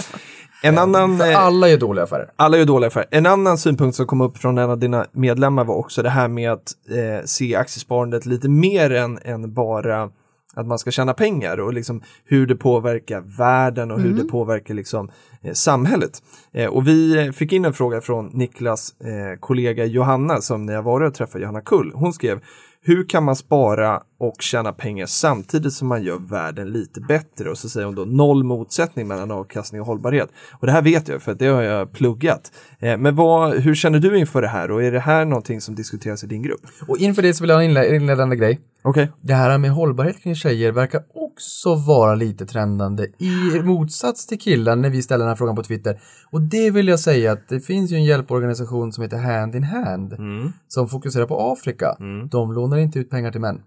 En annan... För eh, alla gör dåliga affärer. Alla är dåliga affärer. En annan synpunkt som kom upp från en av dina medlemmar var också det här med att eh, se aktiesparandet lite mer än, än bara att man ska tjäna pengar och liksom hur det påverkar världen och hur det påverkar liksom, eh, samhället. Eh, och vi eh, fick in en fråga från Niklas eh, kollega Johanna som när jag var och träffade Johanna Kull. Hon skrev hur kan man spara och tjäna pengar samtidigt som man gör världen lite bättre? Och så säger hon då noll motsättning mellan avkastning och hållbarhet. Och det här vet jag för att det har jag pluggat. Eh, men vad, hur känner du inför det här och är det här någonting som diskuteras i din grupp? Och inför det så vill jag ha en inled- inledande grej. Okej. Det här med hållbarhet kring tjejer verkar också vara lite trendande i motsats till killar när vi ställer den här frågan på Twitter. Och det vill jag säga att det finns ju en hjälporganisation som heter Hand in Hand Mm. som fokuserar på Afrika. De lånar inte ut pengar till män.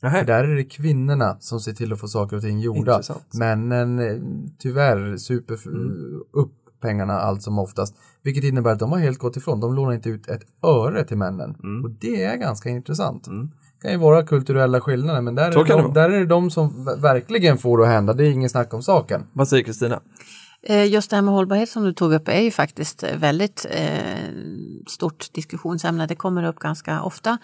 För Nähä. där är det kvinnorna som ser till att få saker och ting gjorda. Intressant. Männen eh, tyvärr super f- upp pengarna allt som oftast. Vilket innebär att de har helt gått ifrån. De lånar inte ut ett öre till männen. Och det är ganska intressant. Det kan ju vara kulturella skillnader men där är, de, där är det de som verkligen får det att hända. Det är ingen snack om saken. Vad säger Kristina? Eh, Just det här med hållbarhet som du tog upp är ju faktiskt eh, väldigt eh, stort diskussionsämne. Det kommer upp ganska ofta.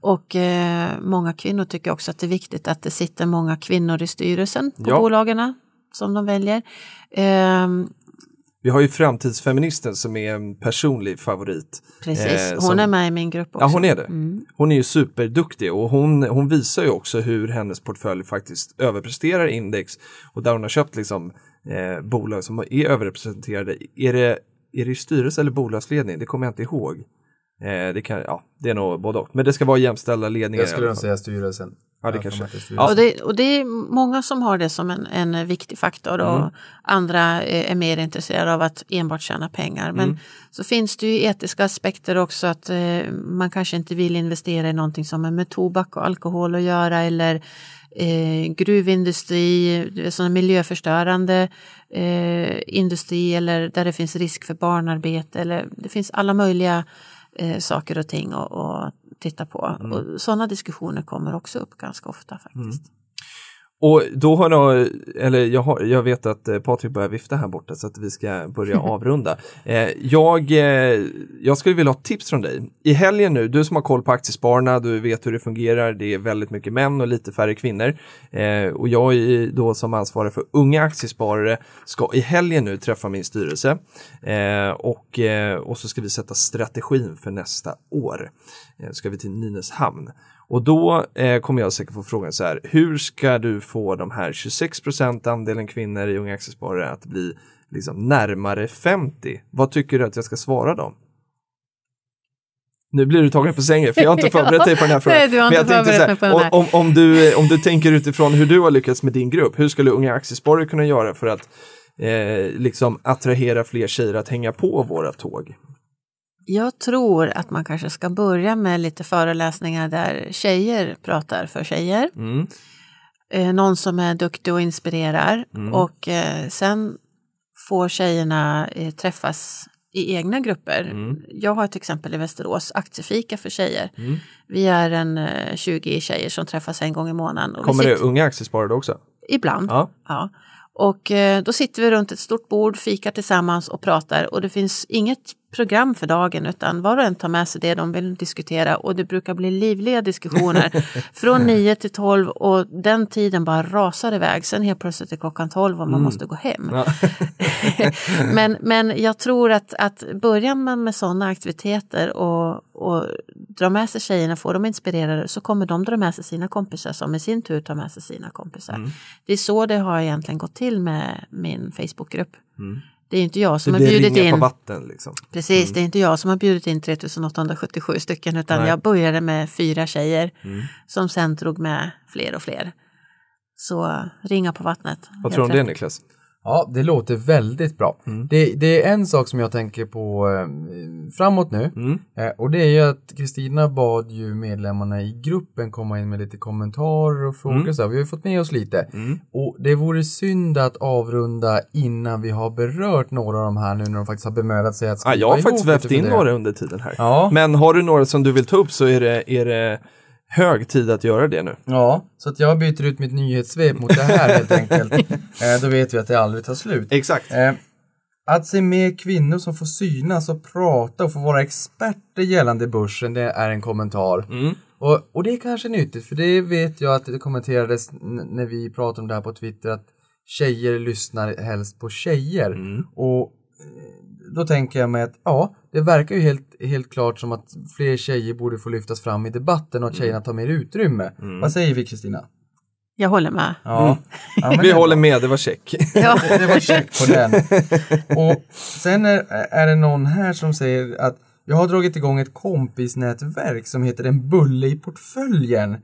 Och eh, många kvinnor tycker också att det är viktigt att det sitter många kvinnor i styrelsen på Ja. bolagen som de väljer. Ehm, Vi har ju framtidsfeministen som är en personlig favorit. precis, hon som- är med i min grupp också. Ja, hon är det. Mm. Hon är ju superduktig och hon, hon visar ju också hur hennes portfölj faktiskt överpresterar index och där hon har köpt liksom eh, bolag som är överrepresenterade. Är det, är det i styrelse eller bolagsledning? Det kommer jag inte ihåg. Eh, det, kan, ja, det är nog både och. Men det ska vara jämställda ledningar. Jag skulle nog säga styrelsen. Ja, det kanske. Ja. Och, det, och det är många som har det som en, en viktig faktor och Mm. andra är, är mer intresserade av att enbart tjäna pengar. Men Mm. så finns det ju etiska aspekter också att eh, man kanske inte vill investera i någonting som har med tobak och alkohol att göra eller eh, gruvindustri, sådana miljöförstörande eh, industri eller där det finns risk för barnarbete. Eller, det finns alla möjliga eh, saker och ting att, titta på. Mm. Och sådana diskussioner kommer också upp ganska ofta faktiskt. Och då har jag, eller jag, har, jag vet att eh, Patrik börjar vifta här borta så att vi ska börja avrunda. Eh, jag, eh, jag skulle vilja ha tips från dig. I helgen nu, du som har koll på aktiespararna, du vet hur det fungerar, det är väldigt mycket män och lite färre kvinnor. Eh, och jag är då som ansvarig för unga aktiesparare ska i helgen nu träffa min styrelse eh, och, eh, och så ska vi sätta strategin för nästa år. Eh, ska vi till Nynäshamn. Och då eh, kommer jag säkert få frågan så här, hur ska du få de här 26 andelen kvinnor i Unga Aktiesparare att bli liksom närmare 50? Vad tycker du att jag ska svara dem? Nu blir du tagen på sängen för jag har inte förberett dig på den här frågan. Nej, du har inte förberett här, mig på den om, om, om, du, om du tänker utifrån hur du har lyckats med din grupp, hur skulle Unga Aktiesparare kunna göra för att eh, liksom attrahera fler tjejer att hänga på våra tåg? Jag tror att man kanske ska börja med lite föreläsningar där tjejer pratar för tjejer. Mm. Eh, någon som är duktig och inspirerar. Mm. Och eh, sen får tjejerna eh, träffas i egna grupper. Jag har till exempel i Västerås aktiefika för tjejer. Vi är en eh, 20 tjejer som träffas en gång i månaden. Kommer det sitter- unga aktiesparare också? Ibland. Ja. Ja. Och eh, då sitter vi runt ett stort bord, fikar tillsammans och pratar och det finns inget program för dagen utan var och en tar med sig det de vill diskutera och det brukar bli livliga diskussioner från 9 till 12 och den tiden bara rasar iväg. Sen helt plötsligt är klockan 12 och man måste gå hem. men, men jag tror att, att börjar man med sådana aktiviteter och, och dra med sig tjejerna, får dem inspirerade så kommer de dra med sig sina kompisar som i sin tur tar med sig sina kompisar. Det är så det har egentligen gått till med min Facebookgrupp. Det är inte jag som Det har bjudit ringa på in vatten liksom. Precis, det är inte jag som har bjudit in 3877 stycken utan Nej. jag började med fyra tjejer som sen drog med fler och fler. Så ringa på vattnet. Vad tror du om det. Niklas? Ja, det låter väldigt bra. Det, det är en sak som jag tänker på eh, framåt nu. Eh, och det är ju att Kristina bad ju medlemmarna i gruppen komma in med lite kommentarer och frågor. Så här. Vi har ju fått med oss lite. Och det vore synd att avrunda innan vi har berört några av de här nu när de faktiskt har bemödat sig att Ja, skriva jag har faktiskt vävt in några under tiden här. Ja. Men har du några som du vill ta upp så är det, är det hög tid att göra det nu. Ja, så att jag byter ut mitt nyhetssvep mot det här helt enkelt. Eh, då vet vi att det aldrig tar slut. Exakt. Eh, att se mer kvinnor som får synas och prata och få vara experter gällande börsen, det är en kommentar. Och, och det är kanske nyttigt, för det vet jag att det kommenterades när vi pratade om det här på Twitter, att tjejer lyssnar helst på tjejer. Och eh, då tänker jag mig att ja, det verkar ju helt, helt klart som att fler tjejer borde få lyftas fram i debatten och att tjejerna tar mer utrymme. Vad säger vi Kristina? Jag håller med. Ja. ja men Vi håller med, det var check. Ja. Det var check på den. Och sen är, är det någon här som säger att jag har dragit igång ett kompisnätverk som heter En bulle i portföljen.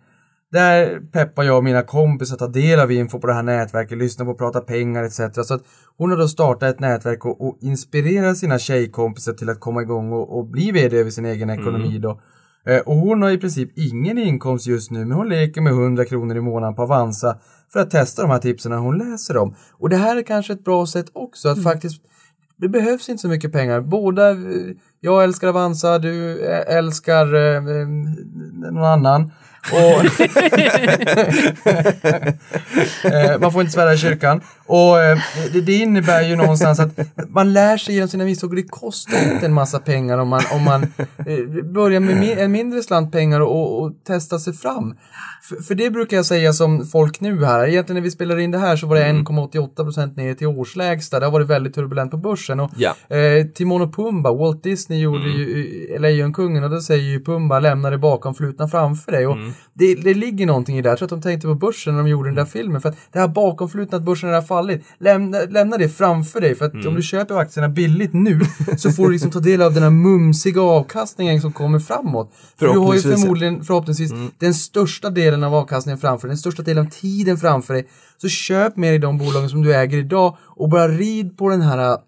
Där peppar jag och mina kompisar att ta del av info på det här nätverket, lyssna på Prata pengar etc. Så att hon har då startat ett nätverk och, och inspirerar sina tjejkompisar till att komma igång och, och bli vd över sin egen ekonomi då. Eh, Och hon har i princip ingen inkomst just nu, men hon leker med 100 kronor i månaden på Avanza för att testa de här tipsen när hon läser dem. Och det här är kanske ett bra sätt också att faktiskt det behövs inte så mycket pengar. Båda, eh, jag älskar Avanza, du eh, älskar eh, någon annan. Och Eh, man får inte svära i kyrkan. Och eh, det, det innebär ju någonstans att man lär sig genom sina misstag och det kostar inte en massa pengar om man, om man eh, börjar med en mindre slant pengar och, och, testar sig fram. För, för det brukar jag säga som folk nu här. Egentligen när vi spelar in det här så var det 1,88% ner till årslägsta. Det har varit väldigt turbulent på börsen. Och, Ja. eh, Timon och Pumba, Walt Disney gjorde ju eh, Lejonkungen och då säger ju Pumba lämna det bakom, flutna framför dig. Och det, det ligger någonting i det. Jag tror att de tänkte på börsen när de gjorde den där filmen. För att det här bakomflutna, att börsen har fallit. Lämna, lämna det framför dig. För att om du köper aktierna billigt nu så får du liksom ta del av den här mumsiga avkastningen som kommer framåt. För du har ju förmodligen, förhoppningsvis, den största delen av avkastningen framför dig, den största delen av tiden framför dig. Så köp mer i de bolagen som du äger idag och bara rid på den här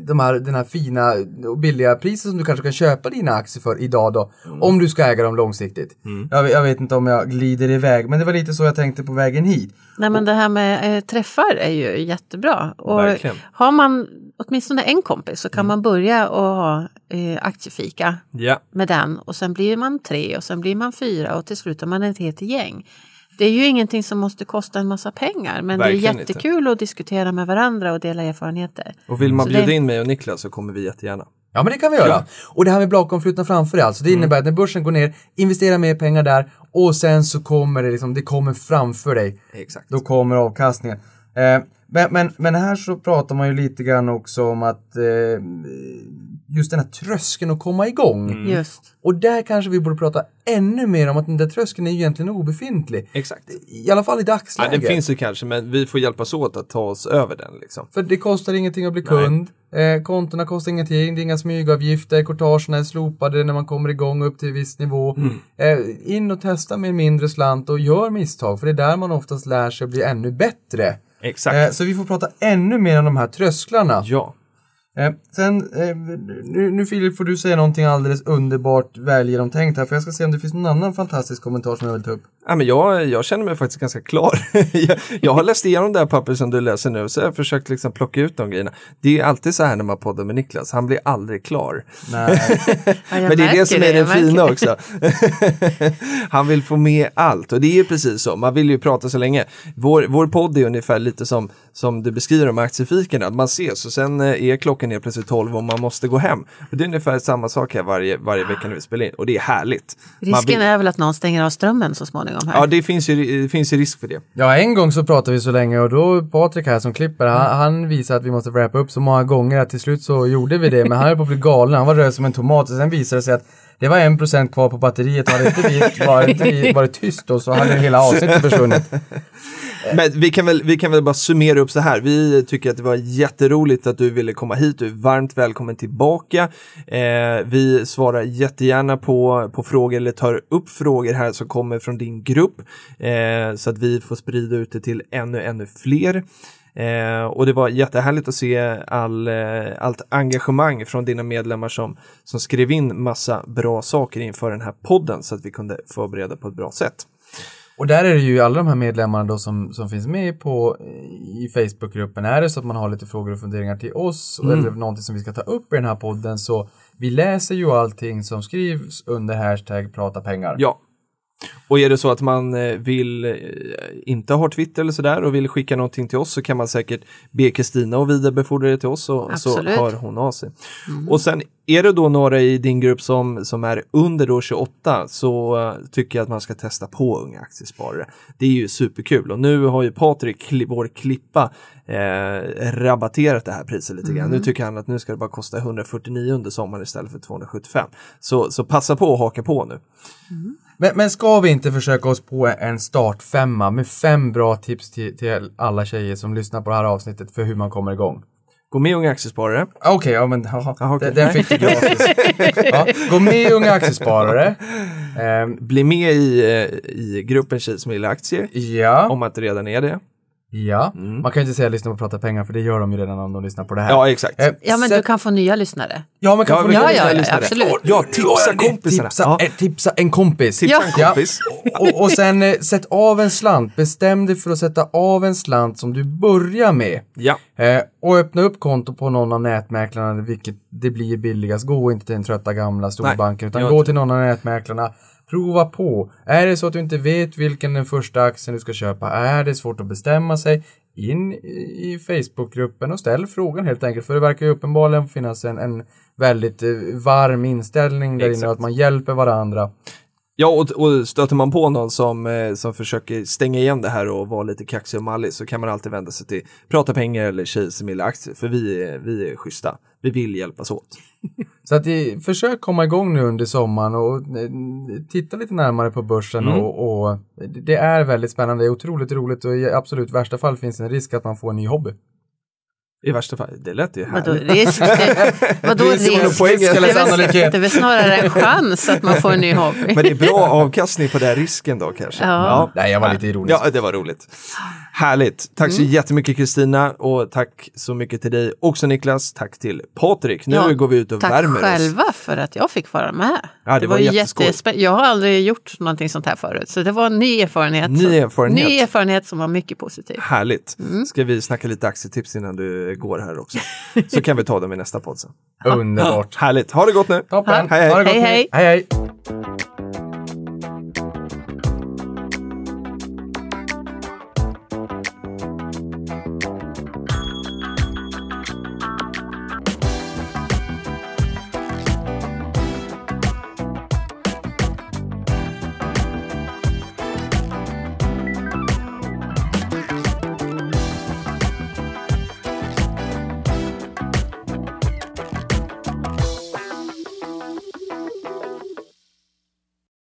de här, den här fina och billiga priset som du kanske kan köpa dina aktier för idag då. Om du ska äga dem långsiktigt. Jag, jag vet inte om jag glider iväg, men det var lite så jag tänkte på vägen hit. Nej men det här med eh, träffar är ju jättebra. Och Verkligen. har man åtminstone en kompis så kan man börja och ha eh, aktiefika Ja. med den och sen blir man tre och sen blir man fyra och till slut är man ett helt gäng. Det är ju ingenting som måste kosta en massa pengar men Verkligen det är inte. jättekul att diskutera med varandra och dela erfarenheter. Och vill man Så bjuda det- in mig och Niklas så kommer vi jättegärna. Ja men det kan vi göra. Och det här med bakomflutna framför dig alltså. Det innebär att när börsen går ner, investera mer pengar där och sen så kommer det liksom, det kommer framför dig. Exakt. Då kommer avkastningen. Eh, men, men, men här så pratar man ju lite grann också om att eh, just den här tröskeln att komma igång. Just. Och där kanske vi borde prata ännu mer om att den där tröskeln är ju egentligen obefintlig. Exakt. I alla fall i Ja, dagsläget. den finns ju kanske, men vi får hjälpas åt att ta oss över den liksom. För det kostar ingenting att bli kund. Eh, kontona kostar ingenting, det är inga smygavgifter, courtagerna är slopade när man kommer igång upp till viss nivå. Eh, in och testa med en mindre slant och gör misstag, för det är där man oftast lär sig att bli ännu bättre. Exakt. Eh, så vi får prata ännu mer om de här trösklarna. Ja. Eh, sen, eh, nu, nu Filip får du säga någonting alldeles underbart väl genomtänkt här, för jag ska se om det finns någon annan fantastisk kommentar som jag vill ta upp. Ja, men jag, jag känner mig faktiskt ganska klar. jag, jag har läst igenom det här pappret som du läser nu, så jag har försökt liksom plocka ut de grejerna. Det är alltid så här när man poddar med Niklas, han blir aldrig klar. Nej. Men det är det som är det fina också. Han vill få med allt och det är precis så. Man vill ju prata så länge. Vår, vår podd är ungefär lite som, som du beskriver med aktiefiken, att man ses och sen eh, är klockan helt plötsligt 12 och man måste gå hem. Och det är ungefär samma sak här varje, varje vecka när vi spelar in och det är härligt. Risken vill, är väl att någon stänger av strömmen så småningom. Här. Ja, det finns, ju, det finns ju risk för det. Ja, en gång så pratade vi så länge och då Patrik här som klipper, han, han visade att vi måste wrappa upp så många gånger att till slut så gjorde vi det. Men han höll på att bli galen, han var röd som en tomat och sen visade det sig att det var en procent kvar på batteriet och hade inte vi varit, inte vi varit tyst då så hade hela avsnittet försvunnit. Eh. Men vi kan, väl, vi kan väl bara summera upp så här. Vi tycker att det var jätteroligt att du ville komma hit. Du är varmt välkommen tillbaka. Eh, vi svarar jättegärna på, på frågor eller tar upp frågor här som kommer från din grupp. Eh, så att vi får sprida ut det till ännu, ännu fler. Eh, och det var jättehärligt att se all, eh, allt engagemang från dina medlemmar som, som skrev in massa bra saker inför den här podden så att vi kunde förbereda på ett bra sätt. Och där är det ju alla de här medlemmarna då som, som finns med på i Facebookgruppen. Är det så att man har lite frågor och funderingar till oss eller någonting som vi ska ta upp i den här podden så vi läser ju allting som skrivs under hashtag prata pengar. Ja. Och är det så att man eh, vill eh, inte ha Twitter eller sådär och vill skicka någonting till oss så kan man säkert be Kristina och vidarebefordra det till oss och så hör hon av sig. Och sen är det då några i din grupp som, som är under då 28 så eh, tycker jag att man ska testa på Unga Aktiesparare. Det är ju superkul och nu har ju Patrik, kli- vår klippa, eh, rabatterat det här priset lite grann. Nu tycker han att nu ska det bara kosta 149 under sommaren istället för 275. Så, så passa på och haka på nu. Men, men ska vi inte försöka oss på en startfemma med fem bra tips till, till alla tjejer som lyssnar på det här avsnittet för hur man kommer igång? Gå med i Unga Aktiesparare. Okej, ja men jaha, Jaha, okej. den, den fick du gratis. ja, gå med i Unga Aktiesparare. Ehm, Bli med i, eh, i gruppen Tjejer som gillar aktier. ja, Om man inte redan är det. Ja. man kan ju inte säga lyssna på Prata pengar för det gör de ju redan om de lyssnar på det här. Ja, exakt. Ehm, Ja, men sätt- du kan få nya lyssnare. Ja, man kan Ja, få nya ja, lyssna- ja, absolut. Ja, tipsa kompisarna. Tipsa, Ja. eh, tipsa en kompis. Tipsa en Ja. kompis. och, och sen eh, sätt av en slant. Bestäm dig för att sätta av en slant som du börjar med. Ja. Eh, och öppna upp konto på någon av nätmäklarna, vilket det blir billigast. Gå inte till den trötta gamla storbanken, utan gå till någon av nätmäklarna. Prova på. Är det så att du inte vet vilken den första aktien du ska köpa, är det svårt att bestämma sig, in i Facebookgruppen och ställ frågan helt enkelt. För det verkar ju uppenbarligen finnas en, en väldigt eh, varm inställning där inne Exakt. och att man hjälper varandra. Ja, och, och stöter man på någon som, eh, som försöker stänga igen det här och vara lite kaxig och mallig så kan man alltid vända sig till Prata pengar eller Tjejer som gillar aktier, för vi är, vi är schyssta. Vi vill hjälpas åt. Så att i, försök komma igång nu under sommaren och eh, titta lite närmare på börsen Mm. och, och det är väldigt spännande, det är otroligt roligt och i absolut värsta fall finns en risk att man får en ny hobby. I värsta fall, det lät ju Vadå härligt. risk? Det, vadå Risk eller risk? poäng Det eller är, väl, snarare en chans att man får en ny hobby. Men det är bra avkastning på den risken då kanske. Ja. Nej, jag var lite ironisk. Ja, det var roligt. Härligt. Tack så jättemycket Kristina och tack så mycket till dig också Niklas. Tack till Patrik. Nu Ja, går vi ut och Tack värmer oss. själva för att jag fick vara med. Ja, det var ju jätteskoj. jättespä- Jag har aldrig gjort någonting sånt här förut, så det var en ny erfarenhet. Ny erfarenhet. Ny erfarenhet som var mycket positiv. Härligt. Mm. Ska vi snacka lite aktietips innan du går här också? Så kan vi ta dem i nästa podd sen. Underbart. Härligt. Ha det gott nu. Toppen. Hej, hej. Ha det gott Hej, nu. hej. hej, hej.